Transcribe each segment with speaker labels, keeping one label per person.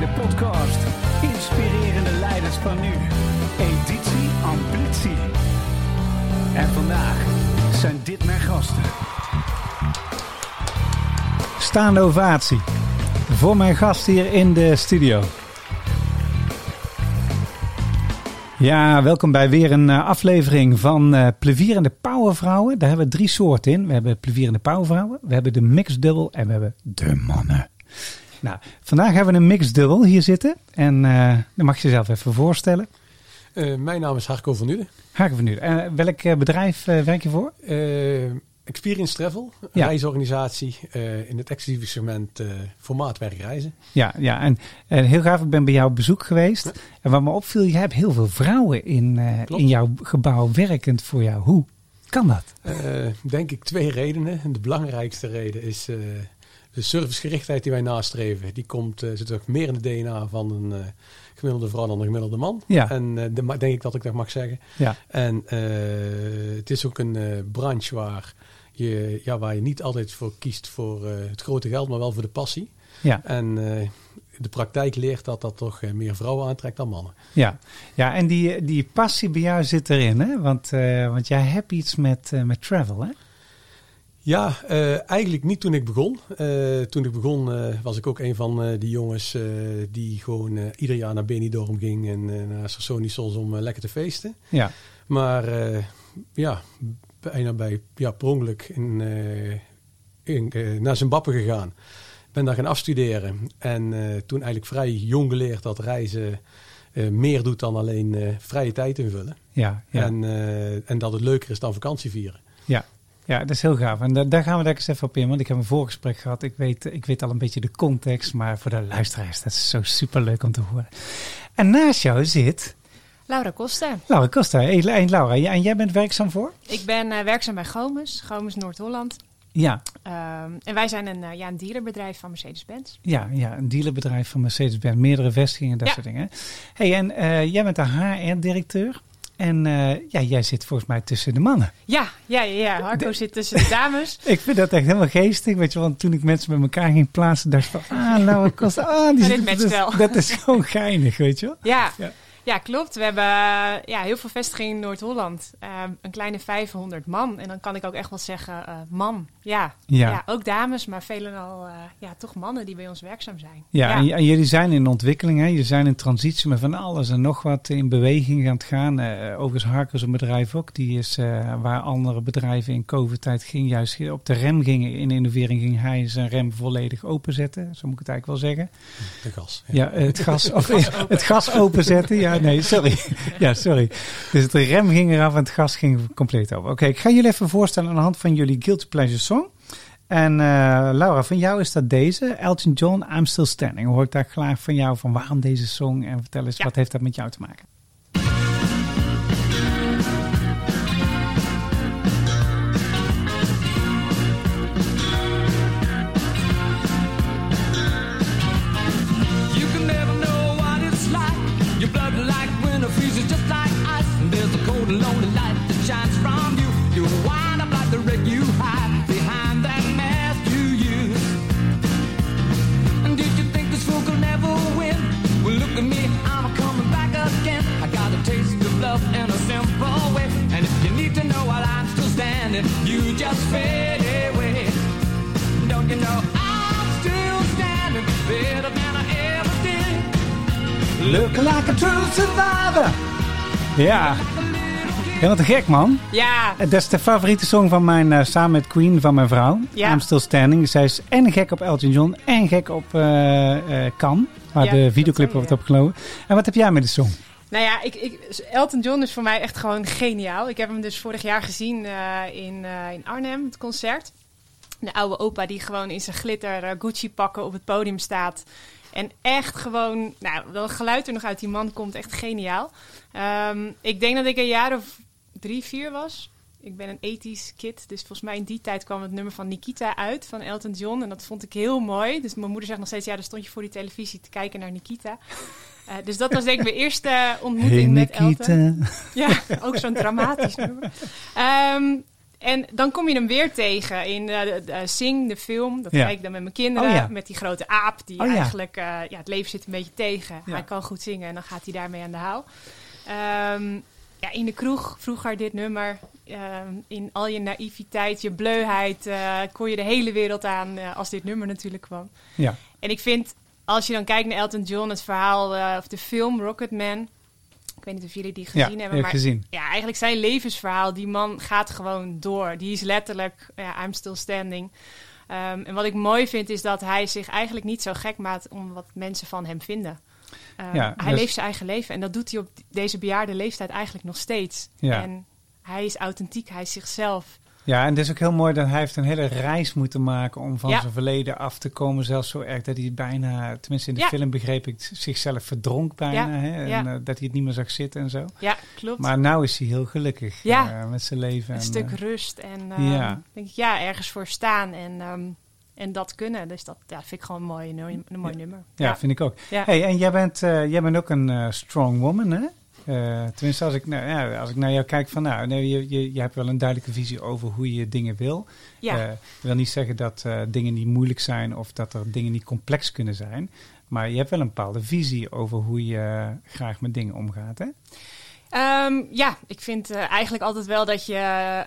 Speaker 1: de podcast. Inspirerende leiders van nu. Editie Ambitie. En vandaag zijn dit mijn gasten. Staande ovatie. Voor mijn gast hier in de studio. Ja, welkom bij weer een uh, aflevering van uh, Plevierende Powervrouwen. Daar hebben we drie soorten in. We hebben Plevierende Powervrouwen, we hebben de Mixed Double en we hebben de mannen. Nou, vandaag hebben we een Mixed Double hier zitten. En uh, dan mag je jezelf even voorstellen.
Speaker 2: mijn naam is Harco van Nude.
Speaker 1: Harco van Nude. welk bedrijf werk je voor?
Speaker 2: Experience Travel, een ja. reisorganisatie uh, in het exclusieve segment uh, formaatwerk reizen.
Speaker 1: Ja, ja en, en, heel gaaf, ik ben bij jou op bezoek geweest. Ja. En wat me opviel, je hebt heel veel vrouwen in, uh, in jouw gebouw werkend voor jou. Hoe kan dat?
Speaker 2: denk ik twee redenen. En de belangrijkste reden is de servicegerichtheid die wij nastreven. Die komt, zit ook meer in de DNA van een gemiddelde vrouw dan een gemiddelde man. Ja. En de, denk ik dat ik dat mag zeggen. Ja. En het is ook een branche waar je, ja, waar je niet altijd voor kiest voor uh, het grote geld, maar wel voor de passie. Ja. En uh, de praktijk leert dat dat toch uh, meer vrouwen aantrekt dan mannen.
Speaker 1: Ja, ja en die, die passie bij jou zit erin, hè? Want, want jij hebt iets met, met travel, hè?
Speaker 2: Ja, eigenlijk niet toen ik begon. toen ik begon was ik ook een van die jongens die gewoon ieder jaar naar Benidorm ging en naar Sassonisos om lekker te feesten. Ja. Maar ja, bijna bij ja, per ongeluk in, in naar Zimbabwe gegaan. Ben daar gaan afstuderen. En toen eigenlijk vrij jong geleerd dat reizen meer doet dan alleen vrije tijd invullen. Ja, ja. En, en dat het leuker is dan vakantie vieren.
Speaker 1: Ja, ja, dat is heel gaaf. En daar gaan we daar eens even op in. Want ik heb een voorgesprek gehad. Ik weet, ik weet al een beetje de context. Maar voor de luisteraars, dat is zo super leuk om te horen. En naast jou zit
Speaker 3: Laura Koster.
Speaker 1: Laura Koster. Hey, Laura, en jij bent werkzaam voor?
Speaker 3: Ik ben uh, werkzaam bij Gomes, Gomes Noord-Holland. Ja. Um, en wij zijn een, uh, ja, een dealerbedrijf van Mercedes-Benz.
Speaker 1: Ja, ja, een dealerbedrijf van Mercedes-Benz. Meerdere vestigingen, dat ja. soort dingen. hey, en uh, jij bent de HR-directeur. En ja, jij zit volgens mij tussen de mannen.
Speaker 3: Ja, ja, ja. Harco zit tussen de dames.
Speaker 1: ik vind dat echt helemaal geestig. Weet je, want toen ik mensen met elkaar ging plaatsen, dacht ik van, ah, Laura Koster, ah, die
Speaker 3: zit, dit
Speaker 1: dus,
Speaker 3: wel.
Speaker 1: Dat is gewoon geinig, weet je wel.
Speaker 3: Ja. ja. Ja, klopt. We hebben eh, ja, heel veel vestigingen in Noord-Holland. Uh, een kleine 500 man. En dan kan ik ook echt wel zeggen, uh, man. Ja. ja. ook dames, maar veelal ja, toch mannen die bij ons werkzaam zijn.
Speaker 1: Ja, En, en, jullie zijn in ontwikkeling. Hè? Je zijn in transitie met van alles en nog wat in beweging aan het gaan. overigens Harkers een bedrijf ook. Die is waar andere bedrijven in COVID-tijd ging juist op de rem gingen. In innovering ging hij zijn rem volledig openzetten. Zo moet ik het eigenlijk wel zeggen.
Speaker 2: De gas.
Speaker 1: Ja, het gas, of, het gas openzetten. Ja, nee, sorry. ja, sorry. Dus de rem ging eraf en het gas ging compleet over. Oké, ik ga jullie even voorstellen aan de hand van jullie Guilty Pleasure Song. En uh, Laura, van jou is dat deze, Elton John, I'm Still Standing. Hoor ik daar graag van jou van waarom deze song en vertel eens, wat heeft dat met jou te maken? Look like a true survivor. Ja. Helemaal te gek, man.
Speaker 3: Ja.
Speaker 1: Dat is de favoriete song van mijn, uh, samen met Queen, van mijn vrouw. Ja. I'm Still Standing. Zij is en gek op Elton John en gek op uh, uh, Can, waar ja, de videoclip wordt opgelopen. En wat heb jij met de song?
Speaker 3: Nou ja, ik, ik, Elton John is voor mij echt gewoon geniaal. Ik heb hem dus vorig jaar gezien uh, in, uh, in Arnhem, het concert. De oude opa die gewoon in zijn glitter Gucci pakken op het podium staat. En echt gewoon, nou, dat geluid er nog uit die man komt, echt geniaal. Um, ik denk dat ik een jaar of drie, vier was. Ik ben een ethisch kid, dus volgens mij in die tijd kwam het nummer van Nikita uit, van Elton John. En dat vond ik heel mooi. Dus mijn moeder zegt nog steeds, ja, dan stond je voor die televisie te kijken naar Nikita. Uh, dus dat was denk ik mijn eerste ontmoeting hey, met Elton. Ja, ook zo'n dramatisch nummer. Um, En dan kom je hem weer tegen in uh, de, de Sing, de film. Dat
Speaker 1: Ja.
Speaker 3: kijk ik dan met mijn kinderen.
Speaker 1: Oh ja.
Speaker 3: Met die grote aap die
Speaker 1: Oh ja.
Speaker 3: eigenlijk... eh, ja, het leven zit een beetje tegen. Hij kan goed zingen en dan gaat hij daarmee aan de haal. Ehm, ja, in de kroeg vroeger dit nummer. ehm, in al je naïviteit, je bleuheid... eh, kon je de hele wereld aan eh, als dit nummer natuurlijk kwam.
Speaker 1: Ja.
Speaker 3: En ik vind, als je dan kijkt naar Elton John, het verhaal eh, of de film Rocketman. Ik weet niet of jullie die gezien
Speaker 1: heb
Speaker 3: hebben, maar
Speaker 1: gezien.
Speaker 3: ja, eigenlijk zijn levensverhaal, die man gaat gewoon door. Die is letterlijk, ja, I'm still standing. Ehm, en wat ik mooi vind is dat hij zich eigenlijk niet zo gek maakt om wat mensen van hem vinden. Ehm,
Speaker 1: Ja,
Speaker 3: hij
Speaker 1: dus-
Speaker 3: leeft zijn eigen leven en dat doet hij op deze bejaarde leeftijd eigenlijk nog steeds.
Speaker 1: Ja.
Speaker 3: En hij is authentiek, hij is zichzelf.
Speaker 1: Ja, en het is ook heel mooi dat hij heeft een hele reis moeten maken om van
Speaker 3: Ja.
Speaker 1: zijn verleden af te komen. Zelfs zo erg dat hij bijna, tenminste in de
Speaker 3: Ja.
Speaker 1: film begreep ik, zichzelf verdronk bijna.
Speaker 3: Ja,
Speaker 1: Hè? En eh, dat hij het niet meer zag zitten en zo.
Speaker 3: Ja, klopt.
Speaker 1: Maar nou is hij heel gelukkig eh, met zijn leven.
Speaker 3: een
Speaker 1: en,
Speaker 3: stuk
Speaker 1: eh,
Speaker 3: rust en
Speaker 1: ja.
Speaker 3: denk ik, ja, ergens voor staan en, ehm, en dat kunnen. Dus dat ja, vind ik gewoon een mooi, een mooi nummer.
Speaker 1: ja, vind ik ook.
Speaker 3: Ja.
Speaker 1: Hey, en jij bent, jij bent ook een strong woman, hè? Eh, tenminste, als ik, nou, ja, als ik naar jou kijk, van nou, nee, je, je, je hebt wel een duidelijke visie over hoe je dingen wil.
Speaker 3: ja.
Speaker 1: Eh, wil niet zeggen dat eh, dingen niet moeilijk zijn of dat er dingen niet complex kunnen zijn. Maar je hebt wel een bepaalde visie over hoe je graag met dingen omgaat. Hè?
Speaker 3: Ehm, ja, ik vind eigenlijk altijd wel dat je,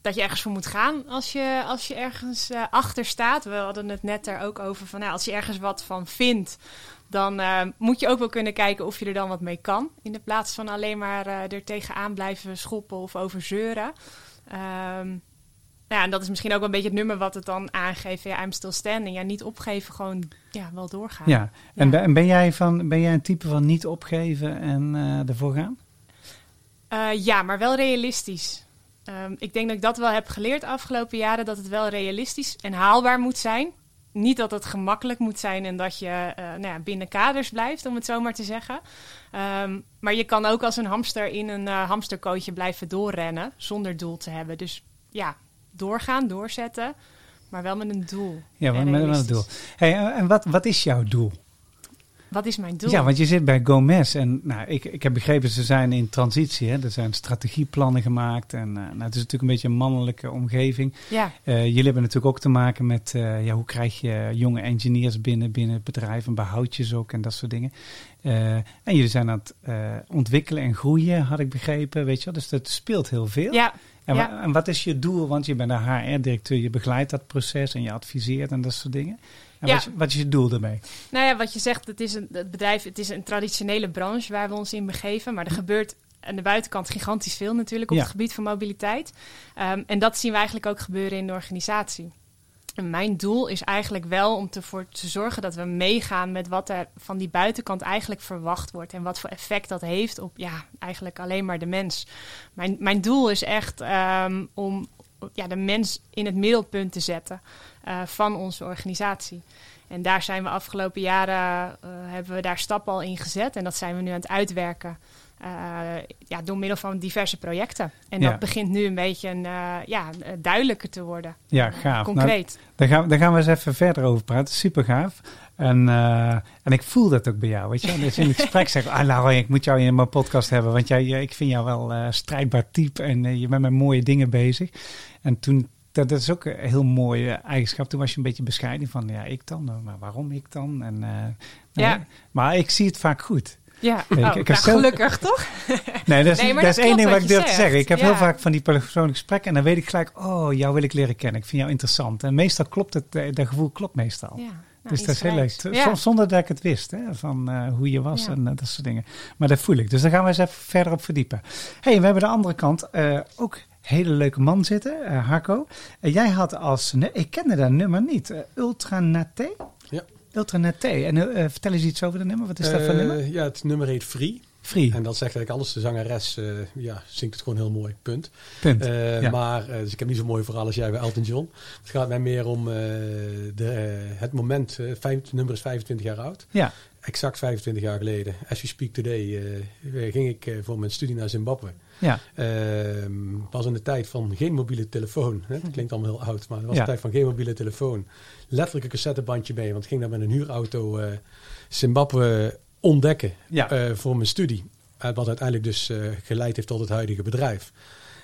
Speaker 3: dat je ergens voor moet gaan als je, als je ergens achter staat. We hadden het net er ook over van nou, als je ergens wat van vindt, dan eh, moet je ook wel kunnen kijken of je er dan wat mee kan. In de plaats van alleen maar eh, er tegenaan blijven schoppen of over zeuren. Ehm, nou ja, en dat is misschien ook wel een beetje het nummer wat het dan aangeeft. Ja, I'm still standing. Ja, niet opgeven, gewoon ja, wel doorgaan.
Speaker 1: Ja. En,
Speaker 3: Ja.
Speaker 1: ben- en ben, jij van, ben jij een type van niet opgeven en eh ervoor gaan?
Speaker 3: Ja, maar wel realistisch. Ehm, ik denk dat ik dat wel heb geleerd de afgelopen jaren, dat het wel realistisch en haalbaar moet zijn. Niet dat het gemakkelijk moet zijn en dat je eh, nou ja, binnen kaders blijft, om het zo maar te zeggen. Ehm, maar je kan ook als een hamster in een eh, hamsterkootje blijven doorrennen zonder doel te hebben. Dus ja, doorgaan, doorzetten, maar wel met een doel.
Speaker 1: Ja, met, een doel. Hey, en en wat, wat is jouw doel?
Speaker 3: Wat is mijn doel?
Speaker 1: Ja, want je zit bij Gomez en nou, ik, ik heb begrepen, ze zijn in transitie. Hè? Er zijn strategieplannen gemaakt en eh, nou, het is natuurlijk een beetje een mannelijke omgeving.
Speaker 3: ja,
Speaker 1: Eh, jullie hebben natuurlijk ook te maken met eh, ja, hoe krijg je jonge engineers binnen, binnen het bedrijf en behoud je ze ook en dat soort dingen. En jullie zijn aan het ontwikkelen en groeien, had ik begrepen, weet je wel. Dus dat speelt heel veel.
Speaker 3: ja,
Speaker 1: en,
Speaker 3: ja.
Speaker 1: wa- en wat is je doel? Want je bent de HR-directeur, je begeleidt dat proces en je adviseert en dat soort dingen. En
Speaker 3: Ja.
Speaker 1: wat, is, wat is je doel daarmee?
Speaker 3: Nou ja, wat je zegt, het is een het bedrijf, het is een traditionele branche waar we ons in begeven. Maar er gebeurt aan de buitenkant gigantisch veel natuurlijk op
Speaker 1: Ja.
Speaker 3: het gebied van mobiliteit. Ehm, en dat zien we eigenlijk ook gebeuren in de organisatie. Mijn doel is eigenlijk wel om ervoor te zorgen dat we meegaan met wat er van die buitenkant eigenlijk verwacht wordt. En wat voor effect dat heeft op ja, eigenlijk alleen maar de mens. Mijn, mijn doel is echt ehm, om ja, de mens in het middelpunt te zetten eh, van onze organisatie. En daar zijn we afgelopen jaren eh, hebben we daar stappen al in gezet. En dat zijn we nu aan het uitwerken. Eh, ja, door middel van diverse projecten. En
Speaker 1: Ja.
Speaker 3: dat begint nu een beetje een, eh, ja, duidelijker te worden.
Speaker 1: Ja, gaaf. Nou,
Speaker 3: Concreet.
Speaker 1: Daar gaan, daar gaan we eens even verder over praten. Super gaaf. En, eh, en ik voel dat ook bij jou. Weet je? Dus in het gesprek zeg ik, ah, ik moet jou in mijn podcast hebben. Want jij, ik vind jou wel eh strijdbaar type. En je bent met mooie dingen bezig. En toen, dat, dat is ook een heel mooie eigenschap. Toen was je een beetje bescheiden van, ja, ik dan. Maar waarom ik dan? En,
Speaker 3: Ja.
Speaker 1: Maar ik zie het vaak goed.
Speaker 3: Ja, oh,
Speaker 1: ik
Speaker 3: nou,
Speaker 1: zelf-
Speaker 3: gelukkig toch?
Speaker 1: Nee, dat is,
Speaker 3: Nee, maar
Speaker 1: dat
Speaker 3: dat
Speaker 1: is één ding wat ik durf te zeggen. Ik heb
Speaker 3: Ja.
Speaker 1: heel vaak van die persoonlijke gesprekken en dan weet ik gelijk, oh, jou wil ik leren kennen. Ik vind jou interessant. En meestal klopt het, eh, dat gevoel klopt meestal.
Speaker 3: Ja, nou,
Speaker 1: dus dat is heel leuk.
Speaker 3: Ja.
Speaker 1: Zonder dat ik het wist, hè, van eh, hoe je was en eh, dat soort dingen. Maar dat voel ik. Dus daar gaan we eens even verder op verdiepen. hey, we hebben de andere kant eh, ook hele leuke man zitten, Harco. En jij had als, ik kende dat nummer niet, Ultra Nate? Ultra Nate. En eh, vertel eens iets over dat nummer. Wat is dat voor
Speaker 2: Eh,
Speaker 1: nummer?
Speaker 2: Ja, het nummer heet Free.
Speaker 1: Free.
Speaker 2: En dat zegt eigenlijk alles. De zangeres eh, ja, zingt het gewoon heel mooi. Punt.
Speaker 1: Punt. Ja.
Speaker 2: Maar, dus ik heb niet zo'n mooi verhaal als jij bij Elton John. Het gaat mij meer om de, het moment. het nummer is 25 jaar oud.
Speaker 1: Ja.
Speaker 2: Exact 25 jaar geleden. As we speak today eh, ging ik eh, voor mijn studie naar Zimbabwe.
Speaker 1: Ja.
Speaker 2: Ehm, was in de tijd van geen mobiele telefoon. Hè? Het klinkt allemaal heel oud, maar het was
Speaker 1: Ja.
Speaker 2: de tijd van geen mobiele telefoon. Letterlijk een cassettebandje mee, want ik ging daar met een huurauto eh Zimbabwe ontdekken
Speaker 1: Ja.
Speaker 2: voor mijn studie. Wat uiteindelijk dus geleid heeft tot het huidige bedrijf.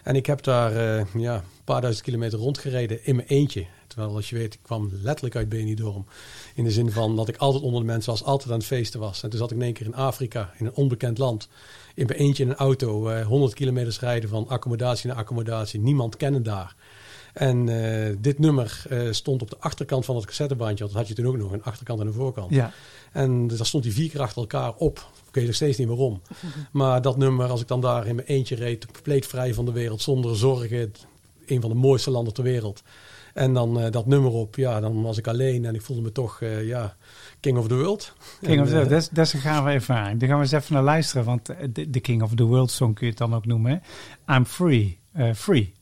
Speaker 2: En ik heb daar uh, ja, een paar duizend kilometer rondgereden in mijn eentje. Terwijl, als je weet, ik kwam letterlijk uit Benidorm. In de zin van dat ik altijd onder de mensen was, altijd aan het feesten was. En toen zat ik in één keer in Afrika, in een onbekend land. In mijn eentje in een auto, uh, 100 kilometer rijden van accommodatie naar accommodatie. Niemand kennen daar. En uh, dit nummer uh, stond op de achterkant van het cassettebandje. Dat had je toen ook nog, een achterkant en een voorkant.
Speaker 1: Ja.
Speaker 2: En daar stond hij vier keer achter elkaar op. Ik weet nog steeds niet waarom. Maar dat nummer, als ik dan daar in mijn eentje reed, compleet vrij van de wereld, zonder zorgen. Een van de mooiste landen ter wereld. En dan uh, dat nummer op, ja, dan was ik alleen en ik voelde me toch, ja, King of the World.
Speaker 1: King of the World, dat, dat is een gave ervaring. Daar gaan we eens even naar luisteren, want de, de King of the World song kun je het dan ook noemen. Hè? I'm Free, Free,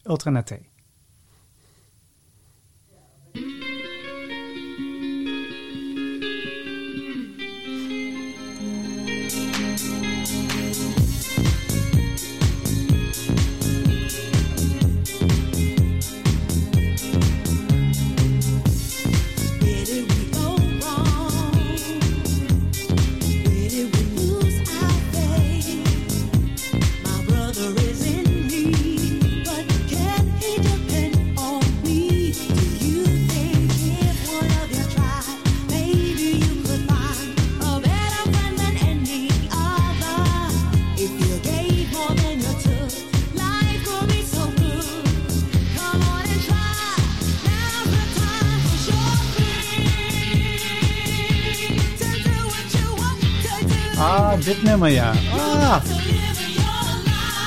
Speaker 1: Ultranate. dit nummer, ja. Ah.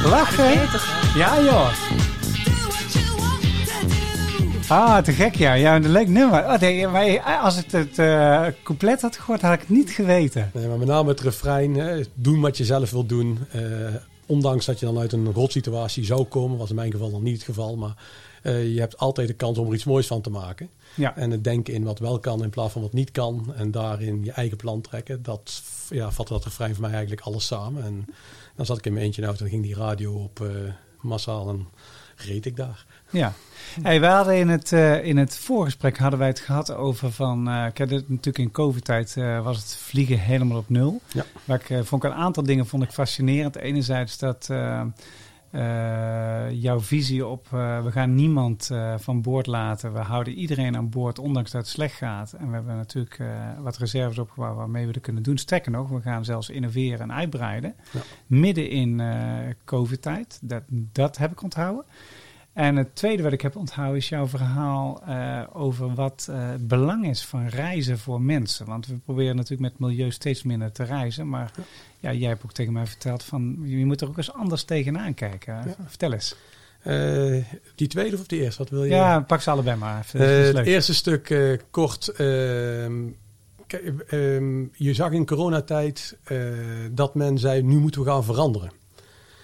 Speaker 1: Lachen? Ja, joh. Ah, te gek, ja. Ja, een leuk nummer. Oh, nee, maar als ik het uh, couplet had gehoord, had ik het niet geweten.
Speaker 2: Nee, maar met name het refrein. Hè, doen wat je zelf wilt doen. Uh, ondanks dat je dan uit een rotsituatie zou komen. Was in mijn geval nog niet het geval. Maar uh, je hebt altijd de kans om er iets moois van te maken.
Speaker 1: Ja.
Speaker 2: En het denken in wat wel kan in plaats van wat niet kan. En daarin je eigen plan trekken. Dat ja, vatte dat refrein voor mij eigenlijk alles samen. En dan zat ik in mijn eentje in de auto en ging die radio op uh, massaal en reed ik daar.
Speaker 1: Ja. Hey, we hadden in het, uh, in het voorgesprek hadden wij het gehad over van... Uh, kijk, natuurlijk in covid-tijd uh, was het vliegen helemaal op nul.
Speaker 2: Ja.
Speaker 1: Waar ik vond ik een aantal dingen vond ik fascinerend. Enerzijds dat jouw visie op uh, we gaan niemand uh, van boord laten. We houden iedereen aan boord, ondanks dat het slecht gaat. En we hebben natuurlijk wat reserves opgebouwd waarmee we dat kunnen doen. Sterker nog, we gaan zelfs innoveren en uitbreiden.
Speaker 2: Ja.
Speaker 1: Midden in COVID-tijd. Dat, dat heb ik onthouden. En het tweede wat ik heb onthouden is jouw verhaal uh, over wat uh, het belang is van reizen voor mensen. Want we proberen natuurlijk met milieu steeds minder te reizen. Maar ja. Ja jij hebt ook tegen mij verteld van je moet er ook eens anders tegenaan kijken. Ja. Vertel eens.
Speaker 2: Uh, die tweede of die eerste? Wat wil je?
Speaker 1: Ja, pak ze allebei maar.
Speaker 2: het eerste stuk kort. ehm, ehm, je zag in coronatijd dat men zei nu moeten we gaan veranderen.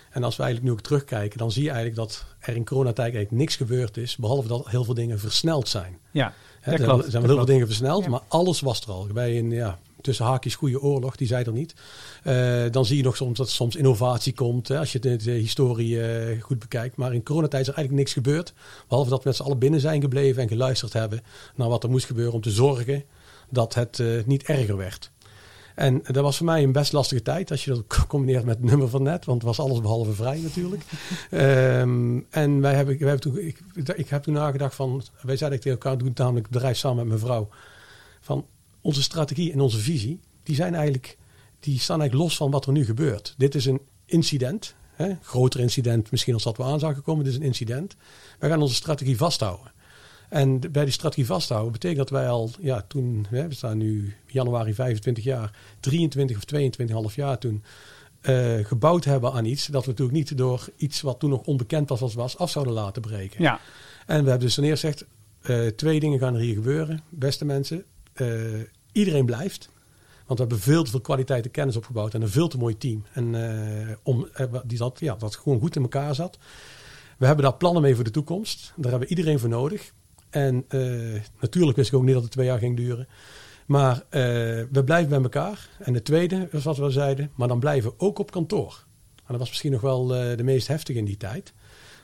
Speaker 2: En als we eigenlijk nu ook terugkijken, dan zie je eigenlijk dat er in coronatijd eigenlijk niks gebeurd is, behalve dat heel veel dingen versneld zijn.
Speaker 1: Ja,
Speaker 2: He, er zijn wel heel veel dingen versneld, ja. maar alles was er al. Bij een ja, tussen haakjes goede oorlog, die zei er niet. Uh, dan zie je nog soms dat er soms innovatie komt, hè, als je de, de historie uh, goed bekijkt. Maar in coronatijd is er eigenlijk niks gebeurd, behalve dat we met z'n allen binnen zijn gebleven en geluisterd hebben naar wat er moest gebeuren om te zorgen dat het uh, niet erger werd. En dat was voor mij een best lastige tijd als je dat combineert met het nummer van net, want het was alles behalve vrij natuurlijk. um, en wij hebben, wij hebben toen, ik, ik heb toen nagedacht van, wij zeiden tegen elkaar, doen namelijk het bedrijf samen met mijn vrouw, van onze strategie en onze visie, die zijn eigenlijk, die staan eigenlijk los van wat er nu gebeurt. Dit is een incident, hè, groter incident misschien als dat we aan zagen komen, dit is een incident. Wij gaan onze strategie vasthouden. En bij die strategie vasthouden betekent dat wij al, ja, toen, hè, we staan nu januari 25 jaar, 23 of 22,5 jaar toen, uh, gebouwd hebben aan iets. Dat we natuurlijk niet door iets wat toen nog onbekend was als was, af zouden laten breken.
Speaker 1: Ja.
Speaker 2: En we hebben dus ten eerste gezegd, uh, twee dingen gaan er hier gebeuren. Beste mensen, iedereen blijft. Want we hebben veel te veel kwaliteit en kennis opgebouwd en een veel te mooi team. En om, die zat, ja, dat gewoon goed in elkaar zat. We hebben daar plannen mee voor de toekomst. Daar hebben we iedereen voor nodig. En natuurlijk wist ik ook niet dat het twee jaar ging duren. Maar we blijven bij elkaar. En de tweede wat we zeiden, maar dan blijven we ook op kantoor. En dat was misschien nog wel de meest heftige in die tijd.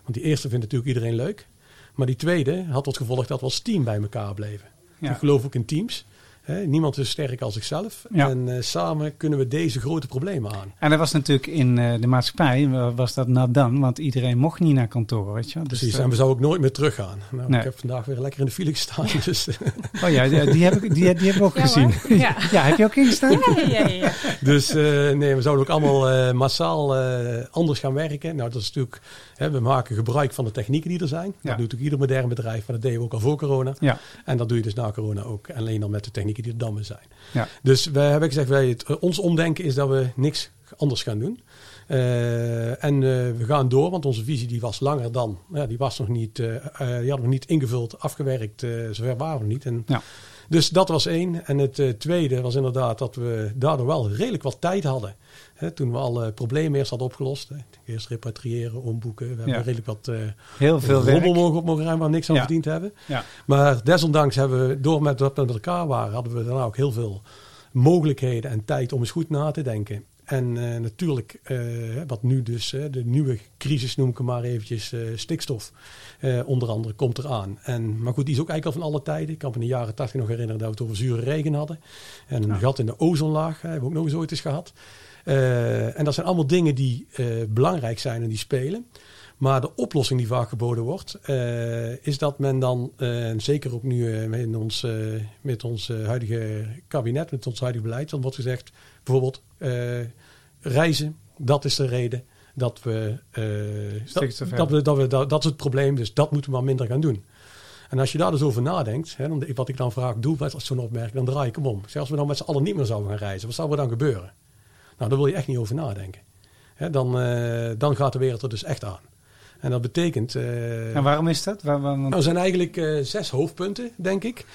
Speaker 2: Want die eerste vindt natuurlijk iedereen leuk. Maar die tweede had tot gevolg dat we als team bij elkaar bleven.
Speaker 1: Ja.
Speaker 2: Ik geloof ook in teams. Hè, niemand is sterk als zichzelf.
Speaker 1: Ja.
Speaker 2: En eh, samen kunnen we deze grote problemen aan.
Speaker 1: En dat was natuurlijk in eh, de maatschappij, wa- was dat not dan, want iedereen mocht niet naar kantoor, weet je. Dus,
Speaker 2: Precies,
Speaker 1: eh,
Speaker 2: en we zouden ook nooit meer teruggaan. Nou,
Speaker 1: Nee.
Speaker 2: Ik heb vandaag weer lekker in de file gestaan. Dus,
Speaker 1: Oh ja, die, die heb ik, die, die heb ik ook
Speaker 3: Ja,
Speaker 1: gezien.
Speaker 3: Ja.
Speaker 1: ja, heb je ook ingestaan?
Speaker 3: Ja, ja, ja, ja.
Speaker 2: dus eh, nee, we zouden ook allemaal eh, massaal eh, anders gaan werken. Nou, dat is natuurlijk, hè, we maken gebruik van de technieken die er zijn.
Speaker 1: Ja.
Speaker 2: Dat doet natuurlijk ieder modern bedrijf, maar dat deden we ook al voor corona.
Speaker 1: Ja,
Speaker 2: En dat doe je dus na corona ook. Alleen dan met de die er dan weer zijn.
Speaker 1: ja.
Speaker 2: Dus we hebben gezegd, wij, het, eh, ons omdenken is dat we niks anders gaan doen. Eh, en eh, we gaan door, want onze visie die was langer dan. Ja, die was nog niet, die hadden we niet ingevuld, afgewerkt. zover waren we niet. En,
Speaker 1: Ja.
Speaker 2: Dus dat was één. En het eh, tweede was inderdaad dat we daardoor wel redelijk wat tijd hadden. Hè, toen we alle problemen eerst hadden opgelost. Hè. Eerst repatriëren, omboeken. We hebben redelijk wat eh
Speaker 1: Heel veel
Speaker 2: rommel mogen op mogen ruimen waar we niks aan
Speaker 1: Ja.
Speaker 2: verdiend hebben.
Speaker 1: Ja.
Speaker 2: Maar desondanks hebben we, door met dat we met elkaar waren, hadden we daarna ook heel veel mogelijkheden en tijd om eens goed na te denken. En eh, natuurlijk, eh, wat nu dus, de nieuwe crisis noem ik hem maar eventjes, eh, stikstof onder andere, komt eraan. En, maar goed, die is ook eigenlijk al van alle tijden. Ik kan me in de jaren tachtig nog herinneren dat we het over zure regen hadden. En een
Speaker 1: Ja.
Speaker 2: gat in de ozonlaag hebben we ook nog eens ooit eens gehad. Eh, en dat zijn allemaal dingen die belangrijk zijn en die spelen. Maar de oplossing die vaak geboden wordt, is dat men dan, en zeker ook nu met ons, met ons huidige kabinet, met ons huidige beleid, dan wordt gezegd, bijvoorbeeld reizen, dat is de reden dat we, eh,
Speaker 1: Stikstof
Speaker 2: dat, dat, we, dat, we dat, dat is het probleem, dus dat moeten we maar minder gaan doen. En als je daar dus over nadenkt, hè, dan, wat ik dan vaak doe als zo'n opmerking, dan draai ik hem om. Zeg, als we dan met z'n allen niet meer zouden gaan reizen, wat zou er dan gebeuren? Nou, daar wil je echt niet over nadenken. Hè, dan, eh, dan gaat de wereld er dus echt aan. En dat betekent. eh,
Speaker 1: En waarom is dat? Waar, waar- want-
Speaker 2: nou, er zijn eigenlijk eh, zes hoofdpunten, denk ik.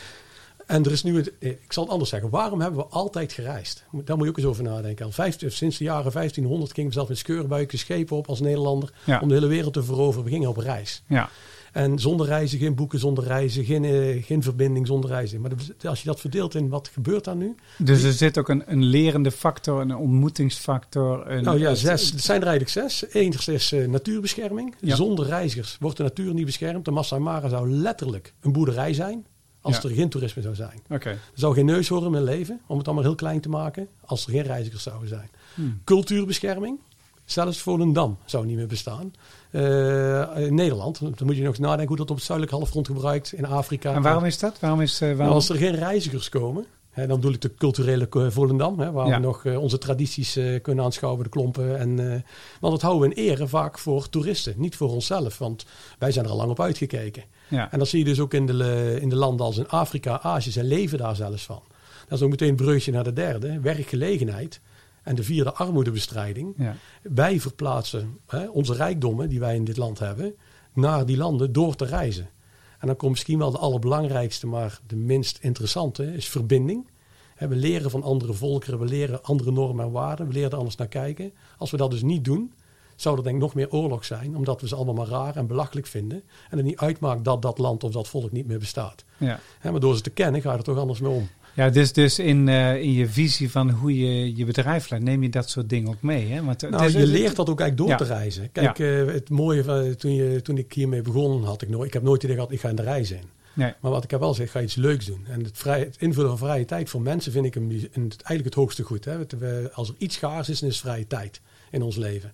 Speaker 2: En er is nu, het, eh, ik zal het anders zeggen, waarom hebben we altijd gereisd? Daar moet je ook eens over nadenken. Al vijf- sinds de jaren 1500 gingen we zelf in scheurbuiken schepen op als Nederlander
Speaker 1: Ja.
Speaker 2: om de hele wereld te veroveren. We gingen op reis.
Speaker 1: ja.
Speaker 2: En zonder reizen, geen boeken zonder reizen, geen, eh, geen verbinding zonder reizen. Maar als je dat verdeelt in wat gebeurt daar nu?
Speaker 1: Dus er zit ook een, een lerende factor, een ontmoetingsfactor. Een,
Speaker 2: Nou ja, zes. Het zijn er eigenlijk zes. Eén is eh, natuurbescherming.
Speaker 1: Ja.
Speaker 2: Zonder reizigers wordt de natuur niet beschermd. De Massa Mara zou letterlijk een boerderij zijn als
Speaker 1: Ja.
Speaker 2: er geen toerisme zou zijn. Er zou geen neushoorn meer leven, om het allemaal heel klein te maken, als er geen reizigers zouden zijn.
Speaker 1: Hmm.
Speaker 2: Cultuurbescherming. Zelfs Volendam zou niet meer bestaan. Eh, in Nederland, dan moet je nog eens nadenken hoe dat op het zuidelijk halfrond gebruikt, in Afrika.
Speaker 1: En waarom is dat? Waarom is, eh, waarom...
Speaker 2: Nou, als er geen reizigers komen, hè, dan bedoel ik de culturele Volendam, hè, waar
Speaker 1: Ja.
Speaker 2: we nog eh, onze tradities eh, kunnen aanschouwen, de klompen. En, eh, want dat houden we in ere vaak voor toeristen, niet voor onszelf, want wij zijn er al lang op uitgekeken.
Speaker 1: ja.
Speaker 2: En dat zie je dus ook in de, in de landen als in Afrika, Azië, zij leven daar zelfs van. Dat is ook meteen een breukje naar de derde, werkgelegenheid. En de vierde, armoedebestrijding.
Speaker 1: ja.
Speaker 2: Wij verplaatsen hè, onze rijkdommen die wij in dit land hebben naar die landen door te reizen. En dan komt misschien wel de allerbelangrijkste, maar de minst interessante, is verbinding. We leren van andere volkeren, we leren andere normen en waarden, we leren er anders naar kijken. Als we dat dus niet doen, zou er denk ik nog meer oorlog zijn, omdat we ze allemaal maar raar en belachelijk vinden. En het niet uitmaakt dat dat land of dat volk niet meer bestaat.
Speaker 1: ja.
Speaker 2: Maar door ze te kennen ga je er toch anders mee om.
Speaker 1: Ja, dus, dus in, eh, in je visie van hoe je je bedrijf leidt, neem je dat soort dingen ook mee. Hè? Want, het
Speaker 2: Nou,
Speaker 1: is-
Speaker 2: je leert dat ook eigenlijk door
Speaker 1: Ja.
Speaker 2: te reizen. Kijk, eh, het mooie van toen, je, toen ik hiermee begon, had ik nooit, ik heb nooit idee gehad, ik ga in de reizen in.
Speaker 1: Nee.
Speaker 2: Maar wat ik heb wel gezegd, ga iets leuks doen. En het, vrij, het invullen van vrije tijd voor mensen vind ik een, een- eigenlijk het hoogste goed. Hè. We- Als er iets schaars is, dan is vrije tijd in ons leven.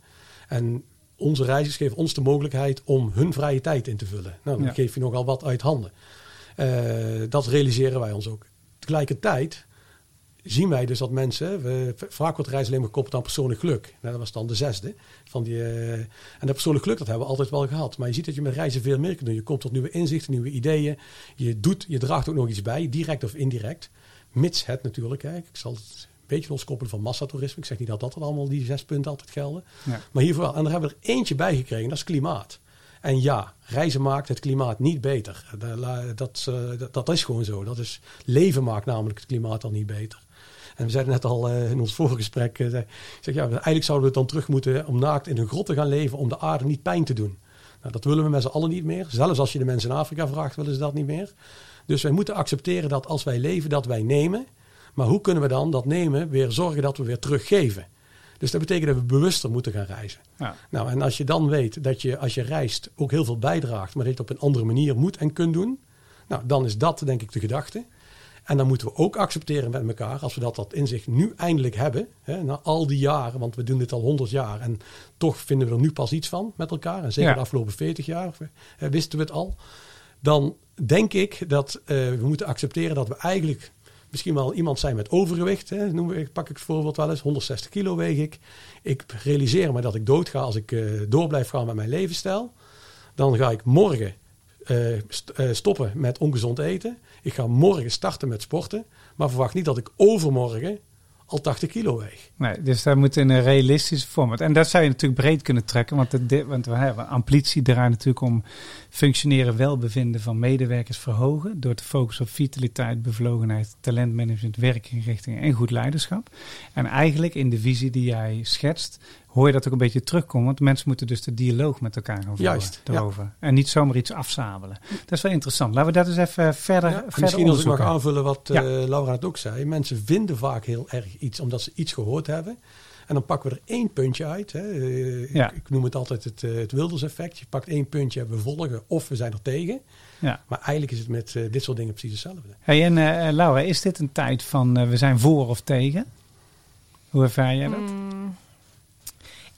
Speaker 2: En onze reizigers geven ons de mogelijkheid om hun vrije tijd in te vullen. Nou, dan
Speaker 1: Ja.
Speaker 2: geef je nogal wat uit handen. Eh, dat realiseren wij ons ook. Tegelijkertijd zien wij dus dat mensen, we, vaak wordt reizen alleen maar gekoppeld aan persoonlijk geluk. Nou, dat was dan de zesde. Van die, eh, en dat persoonlijk geluk, dat hebben we altijd wel gehad. Maar je ziet dat je met reizen veel meer kunt doen. Je komt tot nieuwe inzichten, nieuwe ideeën. Je doet, je draagt ook nog iets bij, direct of indirect. Mits het natuurlijk, hè. ik zal het een beetje loskoppelen van massatoerisme. Ik zeg niet dat dat allemaal die zes punten altijd gelden.
Speaker 1: Ja.
Speaker 2: Maar hiervoor wel. En daar hebben we er eentje bij gekregen, dat is klimaat. En ja, reizen maakt het klimaat niet beter. Eh, dat, dat is gewoon zo. Dat is, leven maakt namelijk het klimaat al niet beter. En we zeiden net al eh, in ons vorige gesprek, eh, zeg, ja, eigenlijk zouden we dan terug moeten om naakt in een grot te gaan leven om de aarde niet pijn te doen. Nou, dat willen we met z'n allen niet meer. Zelfs als je de mensen in Afrika vraagt, willen ze dat niet meer. Dus wij moeten accepteren dat als wij leven, dat wij nemen. Maar hoe kunnen we dan dat nemen weer zorgen dat we weer teruggeven? Dus dat betekent dat we bewuster moeten gaan reizen.
Speaker 1: Ja.
Speaker 2: Nou, en als je dan weet dat je als je reist ook heel veel bijdraagt, maar het op een andere manier moet en kunt doen, nou, dan is dat denk ik de gedachte. En dan moeten we ook accepteren met elkaar, als we dat, dat inzicht nu eindelijk hebben, hè, na al die jaren, want we doen dit al honderd jaar en toch vinden we er nu pas iets van met elkaar. En zeker
Speaker 1: Ja.
Speaker 2: de afgelopen 40 jaar hè, wisten we het al. Dan denk ik dat eh, we moeten accepteren dat we eigenlijk misschien wel iemand zijn met overgewicht. Hè, noem ik, pak ik het voorbeeld wel eens, 160 kilo weeg ik. Ik realiseer me dat ik doodga als ik eh, door blijf gaan met mijn levensstijl. Dan ga ik morgen eh, eh, stoppen met ongezond eten. Ik ga morgen starten met sporten. Maar verwacht niet dat ik overmorgen al 80 kilo weeg.
Speaker 1: Nee, dus daar moet in een realistische format. En dat zou je natuurlijk breed kunnen trekken, want, het, want we hebben amplitie draait natuurlijk om functioneren welbevinden van medewerkers verhogen. Door te focussen op vitaliteit, bevlogenheid, talentmanagement, werkinrichting en goed leiderschap. En eigenlijk in de visie die jij schetst, hoor je dat ook een beetje terugkomen. Want mensen moeten dus de dialoog met elkaar gaan voeren
Speaker 2: Juist, ja.
Speaker 1: daarover. En niet zomaar iets afzabelen. Dat is wel interessant. Laten we dat eens even verder,
Speaker 2: Ja,
Speaker 1: verder
Speaker 2: misschien als ik mag aanvullen wat
Speaker 1: Ja.
Speaker 2: eh, Laura het ook zei. Mensen vinden vaak heel erg iets omdat ze iets gehoord hebben. En dan pakken we er één puntje uit. Hè. Eh,
Speaker 1: Ja.
Speaker 2: ik, ik noem het altijd het, eh, het Wilders effect. Je pakt één puntje, we volgen of we zijn er tegen.
Speaker 1: Ja.
Speaker 2: Maar eigenlijk is het met dit soort dingen precies hetzelfde.
Speaker 1: Hey, en eh, Laura, is dit een tijd van we zijn voor of tegen? Hoe ervaar jij dat?
Speaker 3: Mm,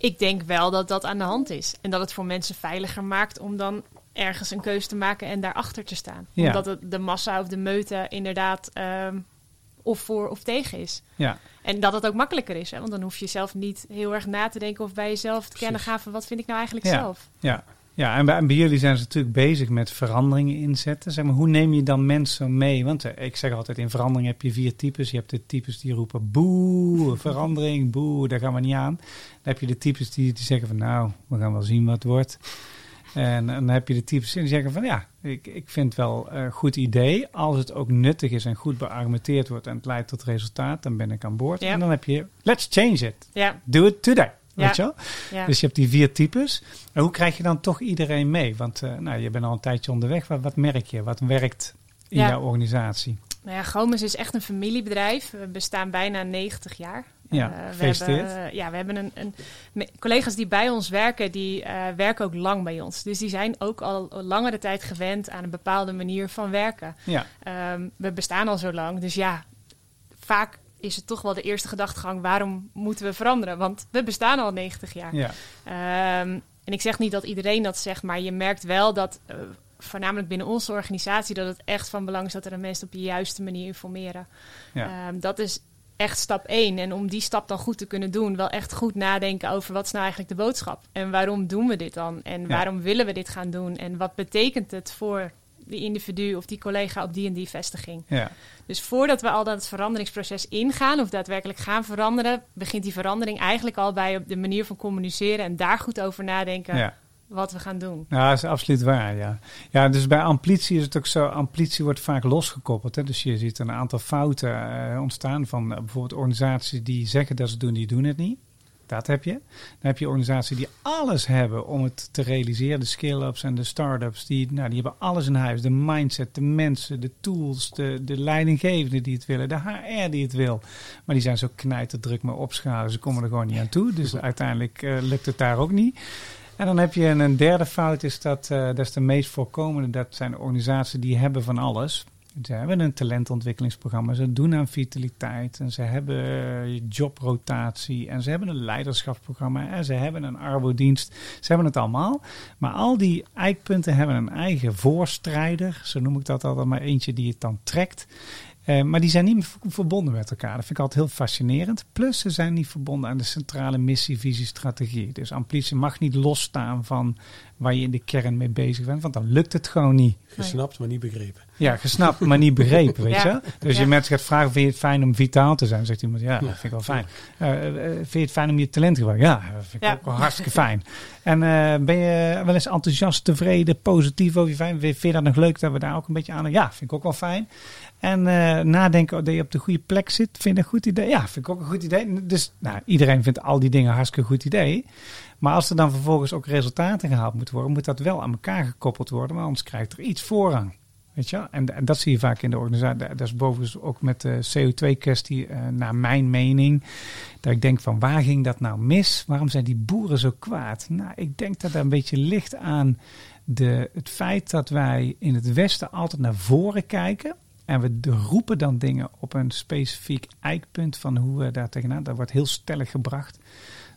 Speaker 3: ik denk wel dat dat aan de hand is. En dat het voor mensen veiliger maakt om dan ergens een keuze te maken en daarachter te staan.
Speaker 1: Ja.
Speaker 3: Omdat het de massa of de meute inderdaad ehm, of voor of tegen is.
Speaker 1: Ja,
Speaker 3: En dat het ook makkelijker is. Hè? Want dan hoef je zelf niet heel erg na te denken of bij jezelf te kennen gaan van wat vind ik nou eigenlijk
Speaker 1: Ja.
Speaker 3: zelf.
Speaker 1: ja. Ja, en bij, en bij jullie zijn ze natuurlijk bezig met veranderingen inzetten. Zeg maar, hoe neem je dan mensen mee? Want eh, ik zeg altijd, in verandering heb je vier types. Je hebt de types die roepen, boe, verandering, boe, daar gaan we niet aan. Dan heb je de types die, die zeggen van, nou, we gaan wel zien wat het wordt. En, dan heb je de types die zeggen van, ja, ik, ik vind het wel een goed idee. Als het ook nuttig is en goed beargumenteerd wordt en het leidt tot resultaat, dan ben ik aan boord.
Speaker 3: Ja.
Speaker 1: En dan heb je, let's change it.
Speaker 3: Ja,
Speaker 1: Do it today.
Speaker 3: Ja.
Speaker 1: Weet je wel?
Speaker 3: ja.
Speaker 1: Dus je hebt die vier types. En hoe krijg je dan toch iedereen mee? Want eh, nou, je bent al een tijdje onderweg. Wat, wat merk je? Wat werkt in
Speaker 3: Ja.
Speaker 1: jouw organisatie?
Speaker 3: Nou ja, Gomes is echt een familiebedrijf. We bestaan bijna 90 jaar.
Speaker 1: Ja,
Speaker 3: Eh, we hebben, eh, ja, we hebben een, een collega's die bij ons werken, die werken ook lang bij ons. Dus die zijn ook al langere tijd gewend aan een bepaalde manier van werken.
Speaker 1: Ja,
Speaker 3: Ehm, we bestaan al zo lang, dus ja, vaak is het toch wel de eerste gedachtegang: waarom moeten we veranderen? Want we bestaan al 90 jaar.
Speaker 1: ja,
Speaker 3: Ehm, en ik zeg niet dat iedereen dat zegt, maar je merkt wel dat, eh, voornamelijk binnen onze organisatie, dat het echt van belang is dat er de mensen op de juiste manier informeren.
Speaker 1: ja.
Speaker 3: Ehm, dat is echt stap één. En om die stap dan goed te kunnen doen, wel echt goed nadenken over wat is nou eigenlijk de boodschap? En waarom doen we dit dan? En
Speaker 1: Ja.
Speaker 3: waarom willen we dit gaan doen? En wat betekent het voor die individu of die collega op die en die vestiging?
Speaker 1: ja.
Speaker 3: Dus voordat we al dat veranderingsproces ingaan of daadwerkelijk gaan veranderen, begint die verandering eigenlijk al bij op de manier van communiceren en daar goed over nadenken
Speaker 1: ja.
Speaker 3: wat we gaan doen.
Speaker 1: Nou, dat is absoluut waar, ja. Ja, dus bij amplitie is het ook zo, amplitie wordt vaak losgekoppeld. Hè? Dus je ziet een aantal fouten eh, ontstaan van eh, bijvoorbeeld organisaties die zeggen dat ze het doen, die doen het niet. Dat heb je. Dan heb je organisaties die alles hebben om het te realiseren. De scale-ups en de start-ups, die, nou, die hebben alles in huis. De mindset, de mensen, de tools, de, de leidinggevenden die het willen, de HR die het wil. Maar die zijn zo knijterdruk maar opschalen, ze komen er gewoon niet aan toe. Dus uiteindelijk eh, lukt het daar ook niet. En dan heb je een, een derde fout, is dat, dat is de meest voorkomende. Dat zijn organisaties die hebben van alles. Ze hebben een talentontwikkelingsprogramma, ze doen aan vitaliteit en ze hebben eh, jobrotatie en ze hebben een leiderschapsprogramma en ze hebben een arbodienst. Ze hebben het allemaal. Maar al die eikpunten hebben een eigen voorstrijder, zo noem ik dat altijd, maar eentje die het dan trekt. Eh, maar die zijn niet verbonden met elkaar. Dat vind ik altijd heel fascinerend. Plus, ze zijn niet verbonden aan de centrale missie, visie, strategie. Dus amplitie mag niet losstaan van waar je in de kern mee bezig bent, want dan lukt het gewoon niet.
Speaker 2: Gesnapt, maar niet begrepen.
Speaker 1: Ja, gesnapt, maar niet begrepen, weet
Speaker 3: Ja.
Speaker 1: je. Dus
Speaker 3: Ja.
Speaker 1: je mensen gaat vragen, vind je het fijn om vitaal te zijn? Zegt iemand, ja, dat vind ik wel fijn. Eh, eh, vind je het fijn om je talent te gebruiken? Ja, dat vind ik
Speaker 3: Ja.
Speaker 1: ook wel hartstikke fijn. En eh, ben je wel eens enthousiast, tevreden, positief over je fijn? Vind je dat nog leuk dat we daar ook een beetje aan... Ja, vind ik ook wel fijn. En eh, nadenken dat je op de goede plek zit, vind dat een goed idee? Ja, vind ik ook een goed idee. Dus nou, iedereen vindt al die dingen hartstikke goed idee. Maar als er dan vervolgens ook resultaten gehaald moeten worden, moet dat wel aan elkaar gekoppeld worden, want anders krijgt er iets voorrang. Weet je? En, dat zie je vaak in de organisatie. Dat is bovendien ook met de CO2-kwestie, eh, naar mijn mening. Dat ik denk van waar ging dat nou mis? Waarom zijn die boeren zo kwaad? Nou, ik denk dat dat een beetje ligt aan de, het feit dat wij in het Westen altijd naar voren kijken. En we roepen dan dingen op een specifiek eikpunt van hoe we daar tegenaan. Dat wordt heel stellig gebracht.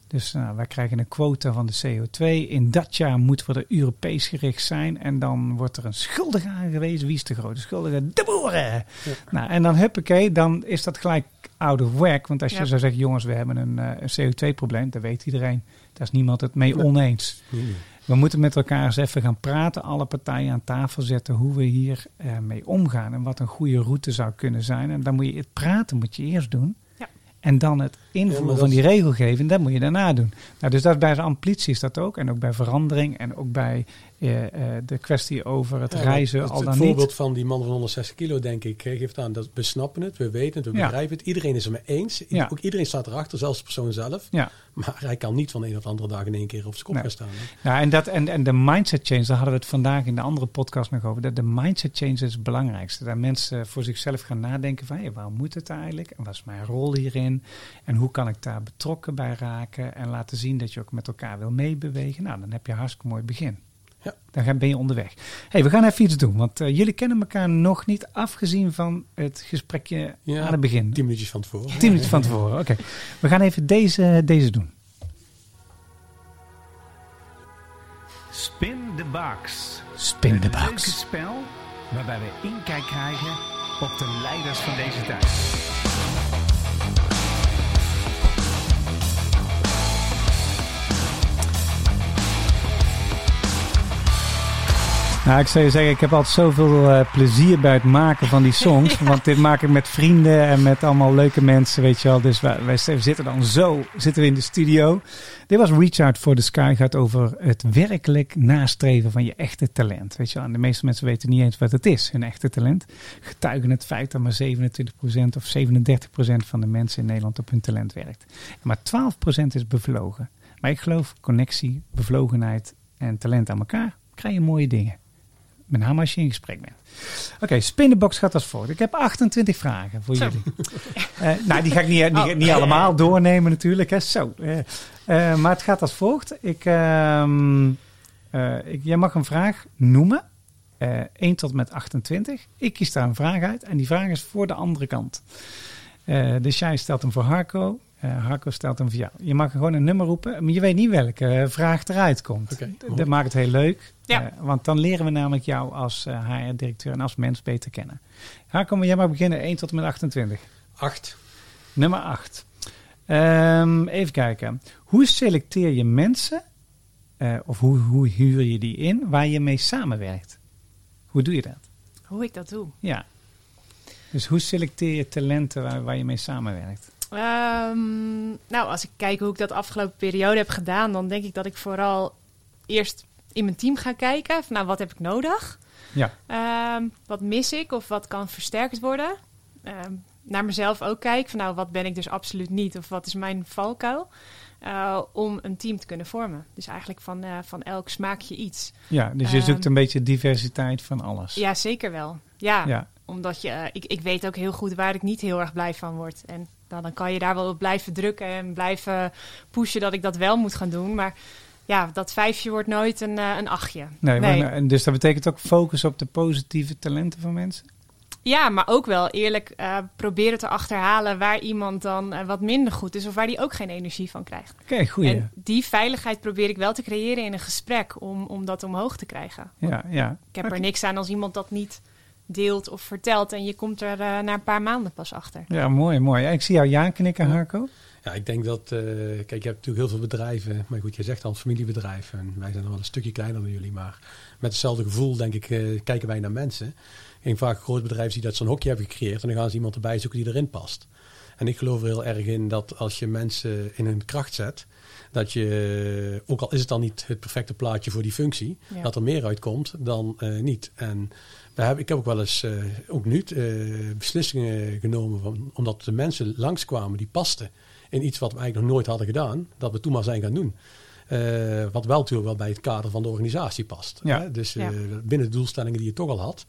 Speaker 1: Dus nou, wij krijgen een quota van de CO2. In dat jaar moeten we er Europees gericht zijn. En dan wordt er een schuldige aangewezen. Wie is de grote schuldige? De boeren! Nou, en dan huppakee, dan is dat gelijk out of whack. Want als je
Speaker 3: Ja.
Speaker 1: zou zeggen, jongens, we hebben een, eh, een CO2-probleem. Dat weet iedereen. Daar is niemand het mee oneens. We moeten met elkaar eens even gaan praten, alle partijen aan tafel zetten hoe we hier eh, mee omgaan en wat een goede route zou kunnen zijn. En dan moet je het praten moet je eerst doen.
Speaker 3: Ja.
Speaker 1: En dan het invoeren van die regelgeving, dat moet je daarna doen. Nou, dus dat is bij de amplitie is dat ook. En ook bij verandering en ook bij eh, eh, de kwestie over het
Speaker 2: Ja,
Speaker 1: reizen
Speaker 2: het,
Speaker 1: al
Speaker 2: het
Speaker 1: dan
Speaker 2: voorbeeld
Speaker 1: niet.
Speaker 2: van die man van 160 kilo, denk ik, eh, geeft aan dat we snappen het, we weten het, we
Speaker 1: Ja.
Speaker 2: begrijpen het. Iedereen is het mee eens. Ook iedereen staat erachter, zelfs de persoon zelf.
Speaker 1: Ja.
Speaker 2: Maar hij kan niet van de een de andere dag in één keer op zijn kop
Speaker 1: Nee.
Speaker 2: gaan staan. hè.
Speaker 1: Ja, en, dat, en, en de mindset change, daar hadden we het vandaag in de andere podcast nog over. Dat de mindset change is het belangrijkste. Dat mensen voor zichzelf gaan nadenken van, hé, waarom moet het eigenlijk? En wat is mijn rol hierin? En hoe kan ik daar betrokken bij raken? En laten zien dat je ook met elkaar wil meebewegen. Nou, dan heb je een hartstikke mooi begin.
Speaker 2: Ja.
Speaker 1: Dan ga- ben je onderweg. hey, we gaan even iets doen. Want eh, jullie kennen elkaar nog niet, afgezien van het gesprekje
Speaker 2: Ja,
Speaker 1: aan het begin.
Speaker 2: Tien minuutjes van tevoren.
Speaker 1: Tien minuten van tevoren, oké. We gaan even deze, deze doen.
Speaker 4: Spin the Box.
Speaker 1: Spin the
Speaker 4: Een
Speaker 1: box.
Speaker 4: spel waarbij we inkijk krijgen op de leiders van deze tijd.
Speaker 1: Nou, ik zou je zeggen, ik heb altijd zoveel eh, plezier bij het maken van die songs. Want dit maak ik met vrienden en met allemaal leuke mensen, weet je wel. Dus wij, wij zitten dan zo, zitten we in de studio. Dit was Reach Out for the Sky, gaat over het werkelijk nastreven van je echte talent. Weet je wel, en de meeste mensen weten niet eens wat het is, hun echte talent. Getuigen het feit dat maar 27% of 37% van de mensen in Nederland op hun talent werkt. En maar 12% is bevlogen. Maar ik geloof connectie, bevlogenheid en talent aan elkaar krijg je mooie dingen. Met name als je in gesprek bent. Oké, Spinnenbox gaat als volgt. Ik heb 28 vragen voor
Speaker 3: Zo.
Speaker 1: jullie. Eh, nou, die ga ik niet, niet,
Speaker 3: Oh.
Speaker 1: niet allemaal doornemen natuurlijk. Hè. Zo. eh. Eh, maar het gaat als volgt. Ik, ehm, eh, ik, jij mag een vraag noemen. eh 1 tot met 28. Ik kies daar een vraag uit. En die vraag is voor de andere kant. Dus jij stelt hem voor Harco. Eh, Harco stelt hem voor jou. Je mag gewoon een nummer roepen. Maar je weet niet welke eh, vraag eruit komt. Dat maakt het heel leuk.
Speaker 3: Ja.
Speaker 1: Eh, want dan leren we namelijk jou als eh, HR-directeur en als mens beter kennen. Harco, maar jij mag beginnen 1 tot en met 28.
Speaker 2: Acht.
Speaker 1: Nummer 8. even kijken. Hoe selecteer je mensen, eh, of hoe, hoe huur je die in, waar je mee samenwerkt? Hoe doe je dat?
Speaker 3: Hoe ik dat doe.
Speaker 1: Ja. Dus hoe selecteer je talenten waar, waar je mee samenwerkt?
Speaker 3: Ehm, nou, als ik kijk hoe ik dat afgelopen periode heb gedaan, dan denk ik dat ik vooral eerst in mijn team ga kijken. Van, nou, wat heb ik nodig?
Speaker 1: Ja.
Speaker 3: Ehm, wat mis ik of wat kan versterkt worden? Ehm, naar mezelf ook kijk van nou, wat ben ik dus absoluut niet of wat is mijn valkuil? Eh, om een team te kunnen vormen. Dus eigenlijk van, eh, van elk smaakje iets.
Speaker 1: Ja, dus je zoekt een beetje diversiteit van alles.
Speaker 3: Ja, zeker wel. Ja,
Speaker 1: Ja.
Speaker 3: omdat je, eh, ik, ik weet ook heel goed waar ik niet heel erg blij van word. En dan, dan kan je daar wel op blijven drukken en blijven pushen dat ik dat wel moet gaan doen. Maar ja, dat vijfje wordt nooit een, eh, een achtje.
Speaker 1: Nee,
Speaker 3: Nee.
Speaker 1: Maar, en dus dat betekent ook focus op de positieve talenten van mensen?
Speaker 3: Ja, maar ook wel eerlijk eh, proberen te achterhalen waar iemand dan eh, wat minder goed is of waar die ook geen energie van krijgt.
Speaker 1: Oké, goeie.
Speaker 3: En die veiligheid probeer ik wel te creëren in een gesprek om, om dat omhoog te krijgen.
Speaker 1: Ja, ja.
Speaker 3: Ik heb er niks aan als iemand dat niet deelt of vertelt en je komt er eh, na een paar maanden pas achter.
Speaker 1: Ja, mooi, mooi. Ja, ik zie jou ja knikken, Harco.
Speaker 2: Ja, ik denk dat, eh, kijk, je hebt natuurlijk heel veel bedrijven, maar goed, je zegt al familiebedrijven. En wij zijn nog wel een stukje kleiner dan jullie, maar met hetzelfde gevoel, denk ik, eh, kijken wij naar mensen. En vaak grote bedrijven die dat zo'n hokje hebben gecreëerd en dan gaan ze iemand erbij zoeken die erin past. En ik geloof er heel erg in dat als je mensen in hun kracht zet, dat je, ook al is het dan niet het perfecte plaatje voor die functie,
Speaker 3: Ja.
Speaker 2: dat er meer uitkomt dan eh, niet. En we hebben, ik heb ook wel eens, eh, ook nu, eh, beslissingen genomen van, omdat de mensen langskwamen die pasten in iets wat we eigenlijk nog nooit hadden gedaan, dat we toen maar zijn gaan doen. Eh, wat wel natuurlijk wel bij het kader van de organisatie past.
Speaker 1: Ja.
Speaker 2: Hè? Dus
Speaker 3: Ja.
Speaker 2: eh, binnen de doelstellingen die je toch al had.